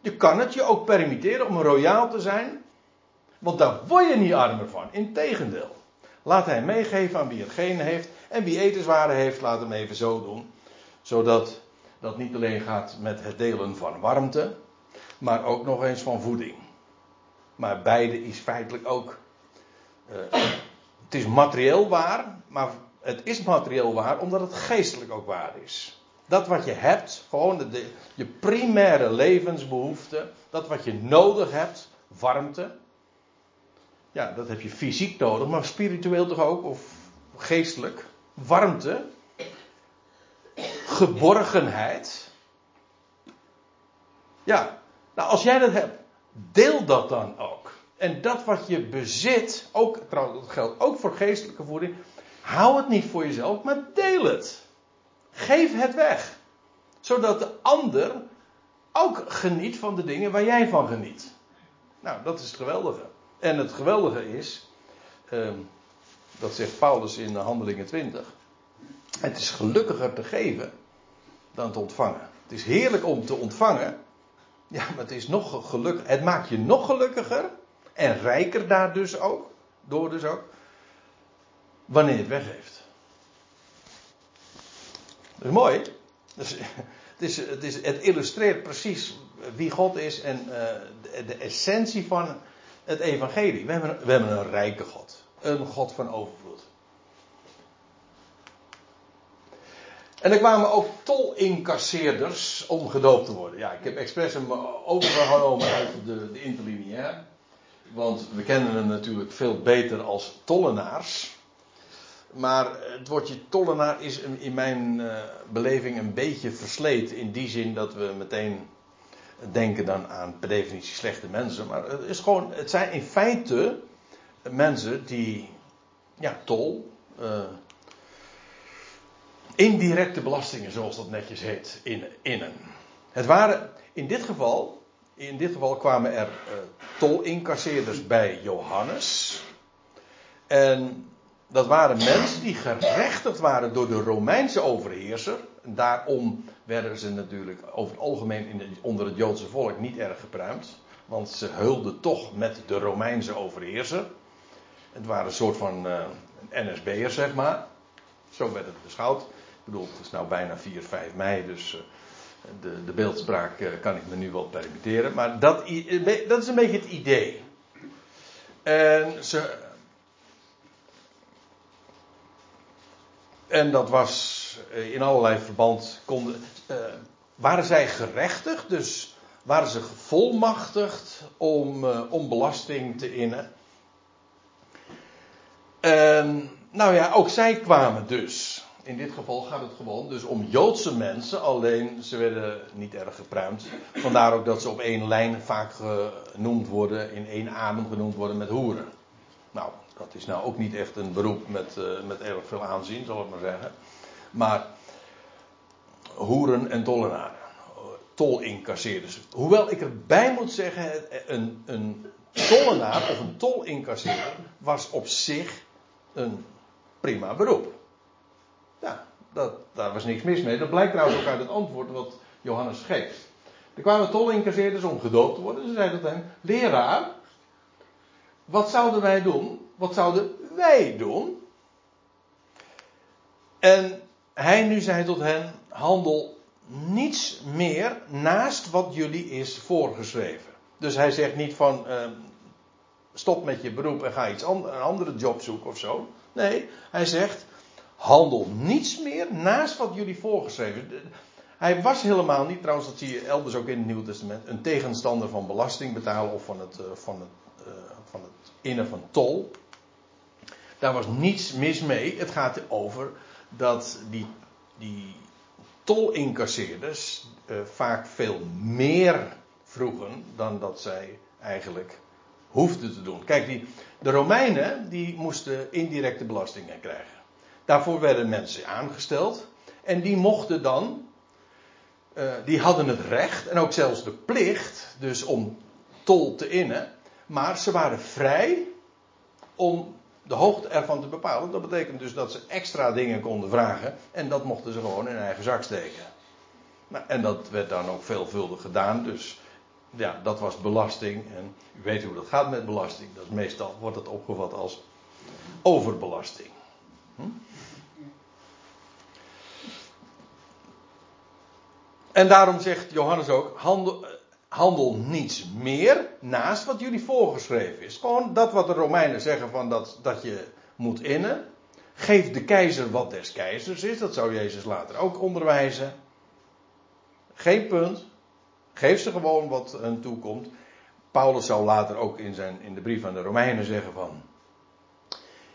Je kan het je ook permitteren om royaal te zijn. Want daar word je niet armer van. Integendeel. Laat hij meegeven aan wie het geen heeft. En wie etenswaren heeft, laat hem even zo doen. Zodat dat niet alleen gaat met het delen van warmte, maar ook nog eens van voeding. Maar beide is feitelijk ook. Uh, het is materieel waar, maar het is materieel waar omdat het geestelijk ook waar is. Dat wat je hebt, gewoon de, je primaire levensbehoefte, dat wat je nodig hebt, warmte. Ja, dat heb je fysiek nodig, maar spiritueel toch ook, of geestelijk warmte, geborgenheid. Ja, nou als jij dat hebt, deel dat dan ook. En dat wat je bezit, ook, trouwens dat geldt ook voor geestelijke voeding, hou het niet voor jezelf, maar deel het. Geef het weg. Zodat de ander ook geniet van de dingen waar jij van geniet. Nou, dat is het geweldige. En het geweldige is, ehm, dat zegt Paulus in Handelingen 20. Het is gelukkiger te geven dan te ontvangen. Het is heerlijk om te ontvangen. Ja, maar het is nog gelukkig. Het maakt je nog gelukkiger. En rijker daar dus ook. Door dus ook. Wanneer het weggeeft. Dat is mooi. Dus, het, is, het, illustreert precies wie God is en uh, de, de, essentie van het evangelie. We hebben, we hebben een rijke God. Een God van overvloed. En er kwamen ook tolincasseerders om gedoopt te worden. Ja, ik heb expres hem overgenomen uit de, de interlineair. Want we kennen hem natuurlijk veel beter als tollenaars. Maar het woordje tollenaar is in mijn uh, beleving een beetje versleten. In die zin dat we meteen denken dan aan per definitie slechte mensen. Maar het, is gewoon, het zijn in feite mensen die ja, tol, uh, indirecte belastingen, zoals dat netjes heet, in, innen. Het waren in dit geval, in dit geval kwamen er uh, tolincasseerders bij Johannes. En dat waren mensen die gerechtigd waren door de Romeinse overheerser. Daarom werden ze natuurlijk over het algemeen onder het Joodse volk niet erg gepruimd. Want ze hulden toch met de Romeinse overheerser. Het waren een soort van uh, eh, NSB'ers, zeg maar. Zo werd het beschouwd. Ik bedoel, het is nou bijna 4, 5 mei, dus uh, de, de beeldspraak uh, kan ik me nu wel permitteren. Maar dat, dat is een beetje het idee. En ze, En dat was in allerlei verband. Konden, waren zij gerechtigd, dus waren ze gevolmachtigd om, om belasting te innen. En, nou ja, ook zij kwamen dus. In dit geval gaat het gewoon dus om Joodse mensen, alleen ze werden niet erg gepruimd. Vandaar ook dat ze op één lijn vaak genoemd worden, in één adem genoemd worden met hoeren. Nou, dat is nou ook niet echt een beroep met, uh, met erg veel aanzien, zal ik maar zeggen. Maar hoeren en tollenaren. Tolincasseerders. Hoewel ik erbij moet zeggen, een, een tollenaar of een tolincasseerder was op zich een prima beroep. Ja, dat, daar was niks mis mee. Dat blijkt trouwens ook uit het antwoord wat Johannes geeft. Er kwamen tolincasseerders om gedoopt te worden. Ze zeiden tot hem: Leraar, wat zouden wij doen? Wat zouden wij doen? En hij nu zei tot hen: handel niets meer naast wat jullie is voorgeschreven. Dus hij zegt niet van uh, stop met je beroep en ga iets een andere job zoeken of zo. Nee, hij zegt handel niets meer naast wat jullie voorgeschreven. Hij was helemaal niet, trouwens dat zie je elders ook in het Nieuwe Testament, een tegenstander van belasting betalen of van het, uh, van het, uh, van het innen van tol. Daar was niets mis mee. Het gaat over dat die, die tolincasseerders uh, vaak veel meer vroegen dan dat zij eigenlijk hoefden te doen. Kijk, die, de Romeinen die moesten indirecte belastingen krijgen. Daarvoor werden mensen aangesteld en die mochten dan, uh, die hadden het recht en ook zelfs de plicht, dus om tol te innen, maar ze waren vrij om de hoogte ervan te bepalen. Dat betekent dus dat ze extra dingen konden vragen. En dat mochten ze gewoon in eigen zak steken. Nou, en dat werd dan ook veelvuldig gedaan. Dus ja, dat was belasting. En u weet hoe dat gaat met belasting. Dat meestal wordt het opgevat als overbelasting. Hm? En daarom zegt Johannes ook: handel, handel niets meer naast wat jullie voorgeschreven is. Gewoon dat wat de Romeinen zeggen van dat, dat je moet innen. Geef de keizer wat des keizers is. Dat zou Jezus later ook onderwijzen. Geen punt. Geef ze gewoon wat hun toekomt. Paulus zou later ook in, zijn, in de brief aan de Romeinen zeggen van...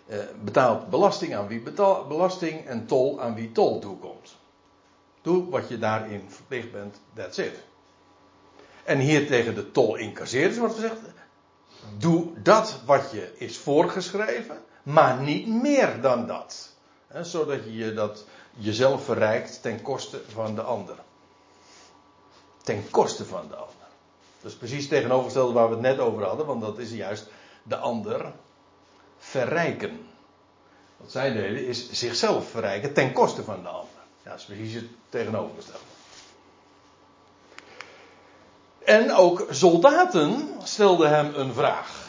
Uh, betaalt belasting aan wie betaalt belasting en tol aan wie tol toekomt. Doe wat je daarin verplicht bent, that's it. En hier tegen de tol incasseerders wordt gezegd: doe dat wat je is voorgeschreven, maar niet meer dan dat. zodat je, dat jezelf verrijkt ten koste van de ander. Ten koste van de ander. Dat is precies tegenovergestelde waar we het net over hadden, want dat is juist de ander verrijken. Wat zij deden is zichzelf verrijken ten koste van de ander. Ja, dat is precies het tegenovergestelde. En ook soldaten stelden hem een vraag.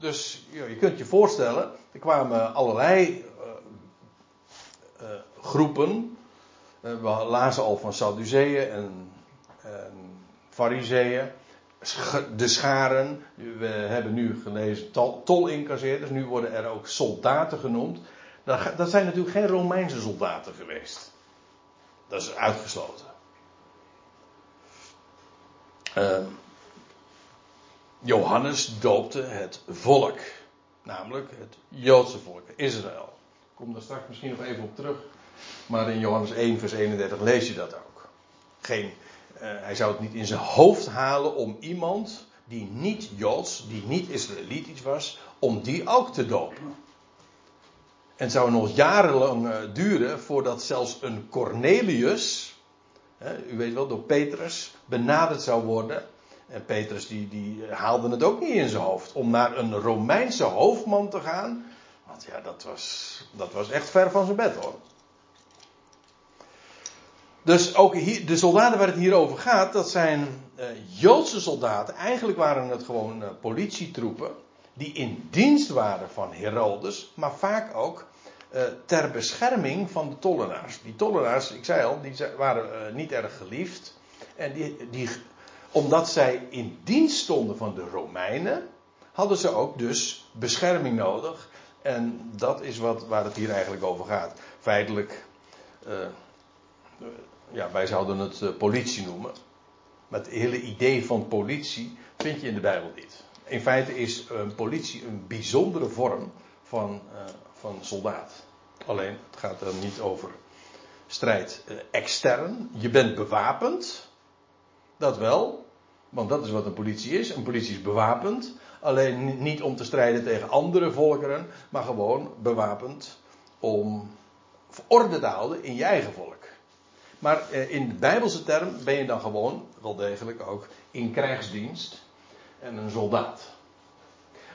Dus je kunt je voorstellen, er kwamen allerlei uh, uh, groepen. Uh, we lazen al van Sadduceeën en, en Fariseeën. De scharen. We hebben nu gelezen tolincasseerders. Nu worden er ook soldaten genoemd. Dat, zijn natuurlijk geen Romeinse soldaten geweest. Dat is uitgesloten. Uh, Johannes doopte het volk. Namelijk het Joodse volk, Israël. Ik kom daar straks misschien nog even op terug. Maar in Johannes 1, vers 31 lees je dat ook. Geen, hij zou het niet in zijn hoofd halen om iemand die niet Joods, die niet Israëlitisch was, om die ook te dopen. En het zou nog jarenlang uh, duren voordat zelfs een Cornelius, u weet wel, door Petrus benaderd zou worden. En Petrus die, die haalde het ook niet in zijn hoofd om naar een Romeinse hoofdman te gaan. Want ja, dat was, dat was echt ver van zijn bed hoor. Dus ook hier, de soldaten waar het hier over gaat, dat zijn uh, Joodse soldaten. Eigenlijk waren het gewoon uh, politietroepen. Die in dienst waren van Herodes. Maar vaak ook uh, ter bescherming van de tollenaars. Die tollenaars, ik zei al, die waren niet erg geliefd. En die, die, omdat zij in dienst stonden van de Romeinen. Hadden ze ook dus bescherming nodig. En dat is wat, waar het hier eigenlijk over gaat. Feitelijk ja, wij zouden het uh, politie noemen. Maar het hele idee van politie vind je in de Bijbel niet. In feite is een politie een bijzondere vorm van, uh, van soldaat. Alleen, het gaat er niet over strijd extern. Je bent bewapend. Dat wel. Want dat is wat een politie is. Een politie is bewapend. Alleen niet om te strijden tegen andere volkeren. Maar gewoon bewapend om orde te houden in je eigen volk. Maar eh, in de Bijbelse term ben je dan gewoon wel degelijk ook in krijgsdienst en een soldaat.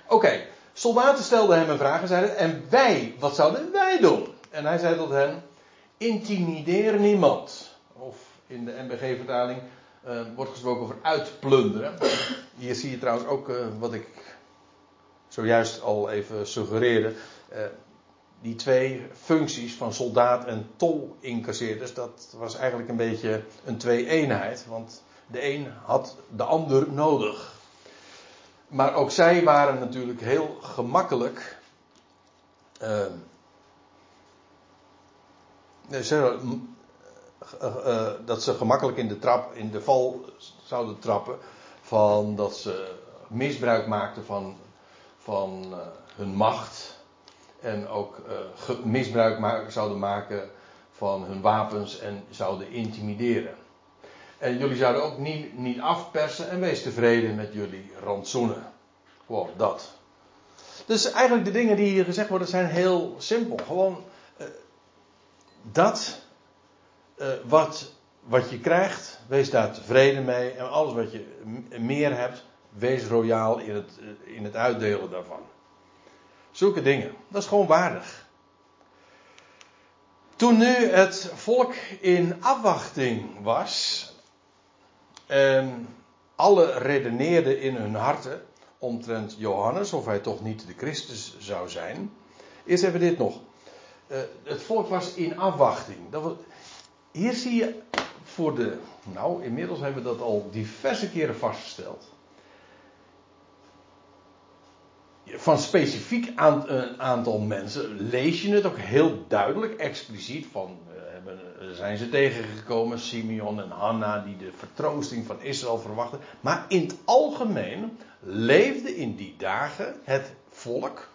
Oké, soldaten stelden hem een vraag en zeiden: En wij, wat zouden wij doen? En hij zei tot hen: Intimideer niemand. Of in de NBG-vertaling uh, wordt gesproken over uitplunderen. Hier zie je trouwens ook uh, wat ik zojuist al even suggereerde. Die twee functies van soldaat en tolincasseerders, dat was eigenlijk een beetje een twee-eenheid. Want de een had de ander nodig. Maar ook zij waren natuurlijk heel gemakkelijk. Uh, ze, uh, dat ze gemakkelijk in de, trap, in de val zouden trappen. Van dat ze misbruik maakten van, van hun macht en ook uh, misbruik zouden maken van hun wapens en zouden intimideren. En jullie zouden ook niet, niet afpersen en wees tevreden met jullie rantsoenen. Gewoon dat. Dus eigenlijk de dingen die hier gezegd worden zijn heel simpel. Gewoon uh, dat uh, wat, wat je krijgt, wees daar tevreden mee. En alles wat je meer hebt, wees royaal in het, in het uitdelen daarvan. Zulke dingen. Dat is gewoon waardig. Toen nu het volk in afwachting was. En alle redeneerden in hun harten omtrent Johannes, of hij toch niet de Christus zou zijn. Eerst even dit nog. Uh, het volk was in afwachting. Dat hier zie je voor de. Nou, inmiddels hebben we dat al diverse keren vastgesteld. Van specifiek aan, een aantal mensen lees je het ook heel duidelijk, expliciet van uh, zijn ze tegengekomen, Simeon en Hanna die de vertroosting van Israël verwachten. Maar in het algemeen leefde in die dagen het volk,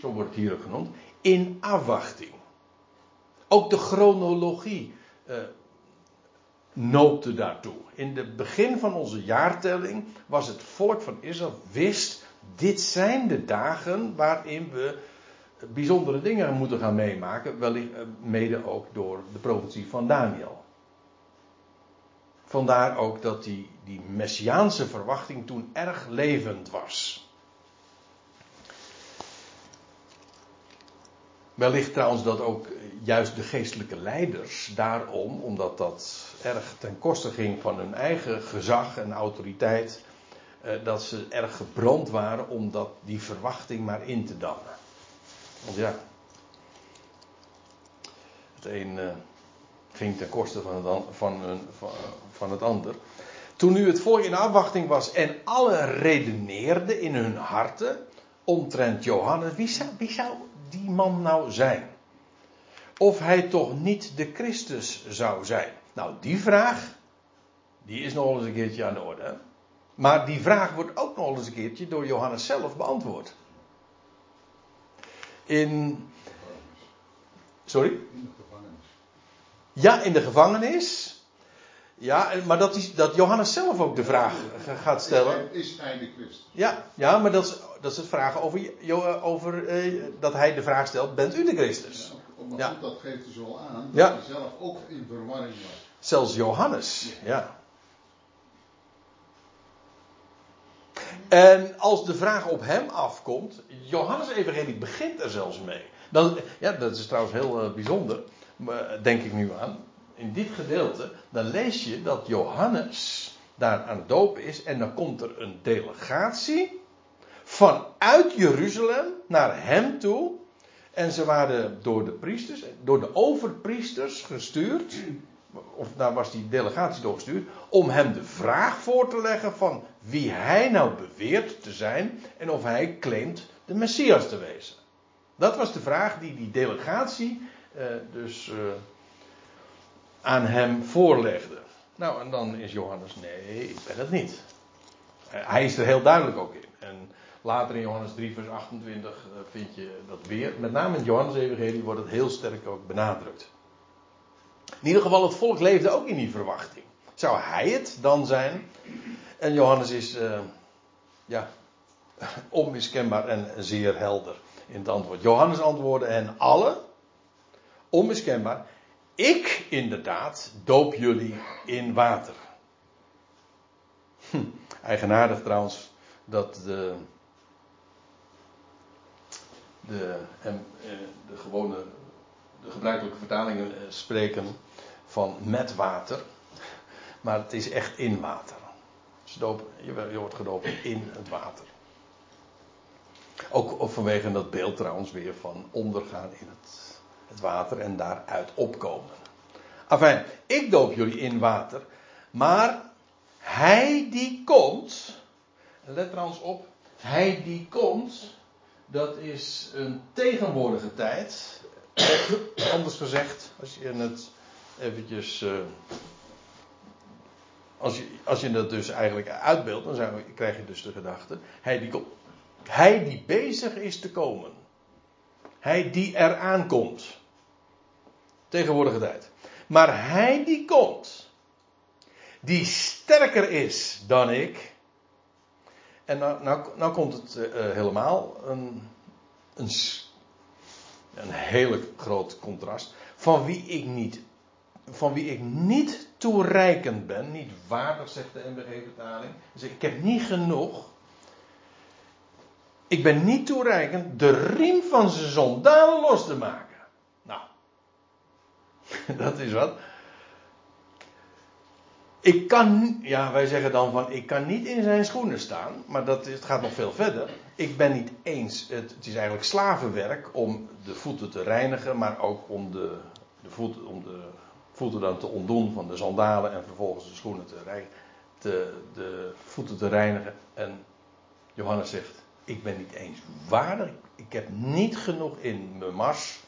zo wordt het hier ook genoemd, in afwachting. Ook de chronologie uh, noopte daartoe. In het begin van onze jaartelling was het volk van Israël wist dit zijn de dagen waarin we bijzondere dingen moeten gaan meemaken, wellicht eh, mede ook door de profetie van Daniel. Vandaar ook dat die, die messiaanse verwachting toen erg levend was. Wellicht trouwens dat ook juist de geestelijke leiders daarom, omdat dat erg ten koste ging van hun eigen gezag en autoriteit, eh, dat ze erg gebrand waren om dat, die verwachting maar in te dammen. Want ja, het een uh, ging ten koste van het, van, van, van het ander. Toen nu het volk in afwachting was en alle redeneerden in hun harten omtrent Johannes, wie zou, wie zou die man nou zijn? Of hij toch niet de Christus zou zijn? Nou, die vraag, die is nog eens een keertje aan de orde. Maar die vraag wordt ook nog eens een keertje door Johannes zelf beantwoord. In. Sorry? In de gevangenis. Ja, in de gevangenis. Ja, maar dat, is, dat Johannes zelf ook de vraag gaat stellen. Is hij de Christus? Ja, ja maar dat is, dat is het vragen over, over eh, dat hij de vraag stelt: Bent u de Christus? Ja, maar goed, dat geeft dus wel aan dat hij zelf ook in verwarring was. Zelfs Johannes, ja. En als de vraag op hem afkomt, Johannes Evangelie begint er zelfs mee. Dan, ja, dat is trouwens heel uh, bijzonder, denk ik nu aan. In dit gedeelte, dan lees je dat Johannes daar aan het dopen is en dan komt er een delegatie vanuit Jeruzalem naar hem toe. En ze waren door de priesters, door de overpriesters gestuurd of daar was die delegatie doorgestuurd, om hem de vraag voor te leggen van wie hij nou beweert te zijn en of hij claimt de Messias te wezen. Dat was de vraag die die delegatie eh, dus eh, aan hem voorlegde. Nou, en dan is Johannes, nee, ik ben het niet. Hij is er heel duidelijk ook in. En later in Johannes 3, vers 28 eh, vind je dat weer. Met name in Johannes Evangelie wordt het heel sterk ook benadrukt. In ieder geval, het volk leefde ook in die verwachting. Zou hij het dan zijn? En Johannes is, uh, ja, onmiskenbaar en zeer helder in het antwoord. Johannes antwoordde hen alle, onmiskenbaar, ik inderdaad doop jullie in water. Hm, eigenaardig trouwens dat de, de, eh, de gewone de gebruikelijke vertalingen eh, spreken van met water. Maar het is echt in water. Je, wordt gedoopt in het water. Ook, vanwege dat beeld trouwens weer van ondergaan in het, het water en daaruit opkomen. Enfin, ik doop jullie in water. Maar hij die komt. Let trouwens op. Hij die komt. Dat is een tegenwoordige tijd. Anders gezegd, als je het eventjes. Als, je, als je dat dus eigenlijk uitbeeldt, dan krijg je dus de gedachte. Hij die, hij die bezig is te komen. Hij die eraan komt. Tegenwoordige tijd. Maar hij die komt. Die sterker is dan ik. En nou, nou, nou komt het uh, helemaal een, een een hele groot contrast. Van wie ik niet, van wie ik niet toereikend ben, niet waardig, zegt de MBG-vertaling. Dus ik heb niet genoeg. Ik ben niet toereikend de riem van zijn zondalen los te maken. Nou, dat is wat. Ik kan, ja, wij zeggen dan van, ik kan niet in zijn schoenen staan, maar dat, het gaat nog veel verder. Ik ben niet eens, het, het is eigenlijk slavenwerk om de voeten te reinigen, maar ook om de, de, voeten, om de voeten dan te ontdoen van de sandalen en vervolgens de schoenen te, te de voeten te reinigen. En Johannes zegt, ik ben niet eens waardig, ik heb niet genoeg in mijn mars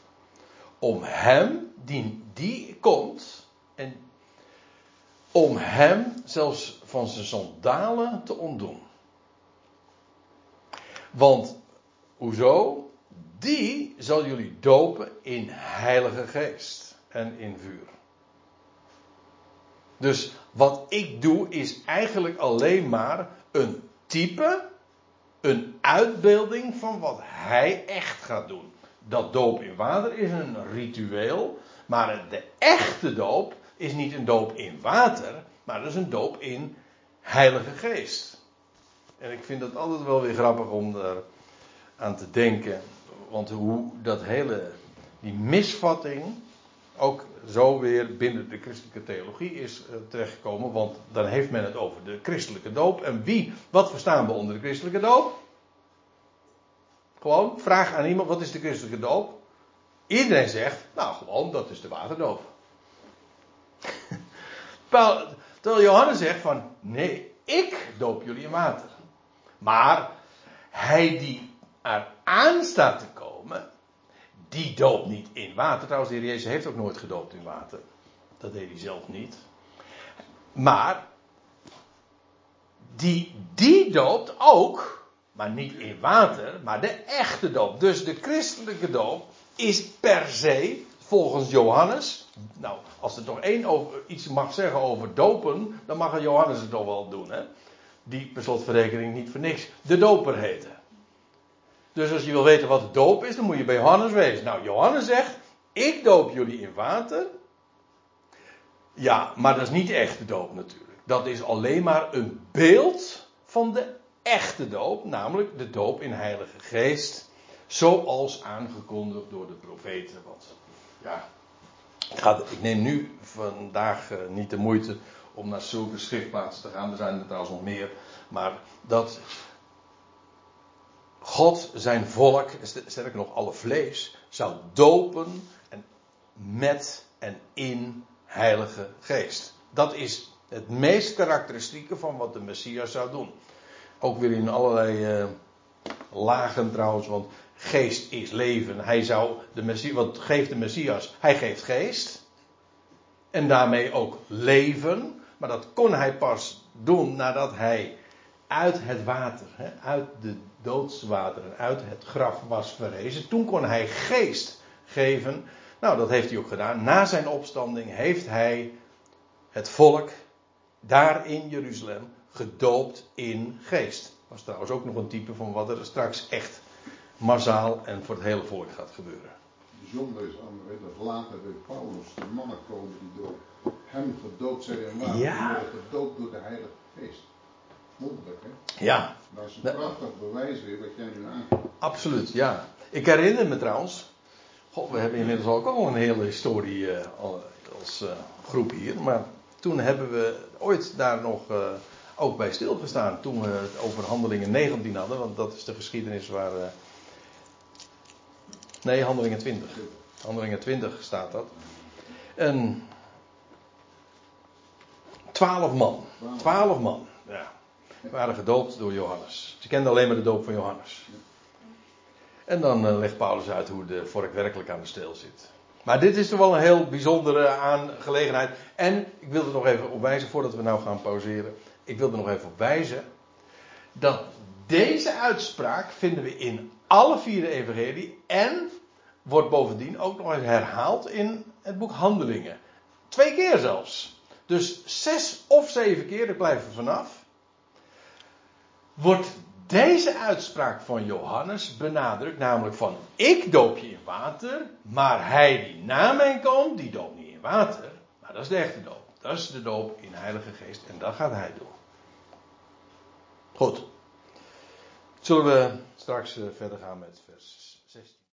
om hem, die, die komt, en om hem zelfs van zijn sandalen te ontdoen. Want, hoezo? Die zal jullie dopen in Heilige Geest en in vuur. Dus wat ik doe is eigenlijk alleen maar een type, een uitbeelding van wat hij echt gaat doen. Dat doop in water is een ritueel, maar de echte doop is niet een doop in water, maar dat is een doop in Heilige Geest. En ik vind dat altijd wel weer grappig om daar aan te denken. Want hoe dat hele, die misvatting ook zo weer binnen de christelijke theologie is uh, terechtgekomen. Want dan heeft men het over de christelijke doop. En wie, wat verstaan we onder de christelijke doop? Gewoon, vraag aan iemand, wat is de christelijke doop? Iedereen zegt, nou gewoon, dat is de waterdoop. Terwijl Johannes zegt van, nee, ik doop jullie in water. Maar hij die eraan staat te komen, die doopt niet in water. Trouwens, de Heer Jezus heeft ook nooit gedoopt in water. Dat deed hij zelf niet. Maar, die, die doopt ook, maar niet in water, maar de echte doop. Dus de christelijke doop is per se, volgens Johannes, nou, als er toch één over, iets mag zeggen over dopen, dan mag Johannes het toch wel doen, hè? Die per slotverrekening niet voor niks de doper heette. Dus als je wil weten wat de doop is, dan moet je bij Johannes wezen. Nou, Johannes zegt: Ik doop jullie in water. Ja, maar dat is niet echt de doop natuurlijk. Dat is alleen maar een beeld van de echte doop, namelijk de doop in Heilige Geest, zoals aangekondigd door de profeten. Want ja, ik, ga, ik neem nu vandaag uh, niet de moeite om naar zulke schriftplaatsen te gaan. Er zijn er trouwens nog meer. Maar dat God zijn volk, sterker nog alle vlees, zou dopen en met en in Heilige Geest. Dat is het meest karakteristieke van wat de Messias zou doen. Ook weer in allerlei uh, lagen trouwens, want geest is leven. Hij zou de Messias, wat geeft de Messias? Hij geeft geest. En daarmee ook leven. Maar dat kon hij pas doen nadat hij uit het water, uit de doodswateren, uit het graf was verrezen. Toen kon hij geest geven. Nou, dat heeft hij ook gedaan. Na zijn opstanding heeft hij het volk daar in Jeruzalem gedoopt in geest. Dat was trouwens ook nog een type van wat er straks echt massaal en voor het hele volk gaat gebeuren. Bijzonder is aan dat later bij Paulus de mannen komen die door hem gedoopt zijn. Ja. Die worden gedoopt door de Heilige Geest. Wonderlijk, hè? Ja. Dat is een prachtig bewijs weer wat jij nu aangeeft. Absoluut, ja. Ik herinner me trouwens. God, we hebben inmiddels ook al een hele historie uh, als uh, groep hier. Maar toen hebben we ooit daar nog uh, ook bij stilgestaan. Toen we het over handelingen 19 hadden. Want dat is de geschiedenis waar. nee, handelingen 20. Handelingen 20 staat dat. En. Twaalf man. Twaalf man. Ja waren gedoopt door Johannes. Ze kenden alleen maar de doop van Johannes. En dan uh, legt Paulus uit hoe de vork werkelijk aan de steel zit. Maar dit is toch wel een heel bijzondere aangelegenheid. En ik wil er nog even op wijzen, voordat we nou gaan pauzeren. Ik wil er nog even op wijzen. Dat deze uitspraak vinden we in alle vier de evangelie. En wordt bovendien ook nog eens herhaald in het boek Handelingen. Twee keer zelfs. Dus zes of zeven keer, daar blijven we vanaf wordt deze uitspraak van Johannes benadrukt, namelijk van ik doop je in water, maar hij die na mij komt, die doopt niet in water, maar dat is de echte doop. Dat is de doop in Heilige Geest en dat gaat hij doen. Goed. Zullen we straks eh, verder gaan met vers 16.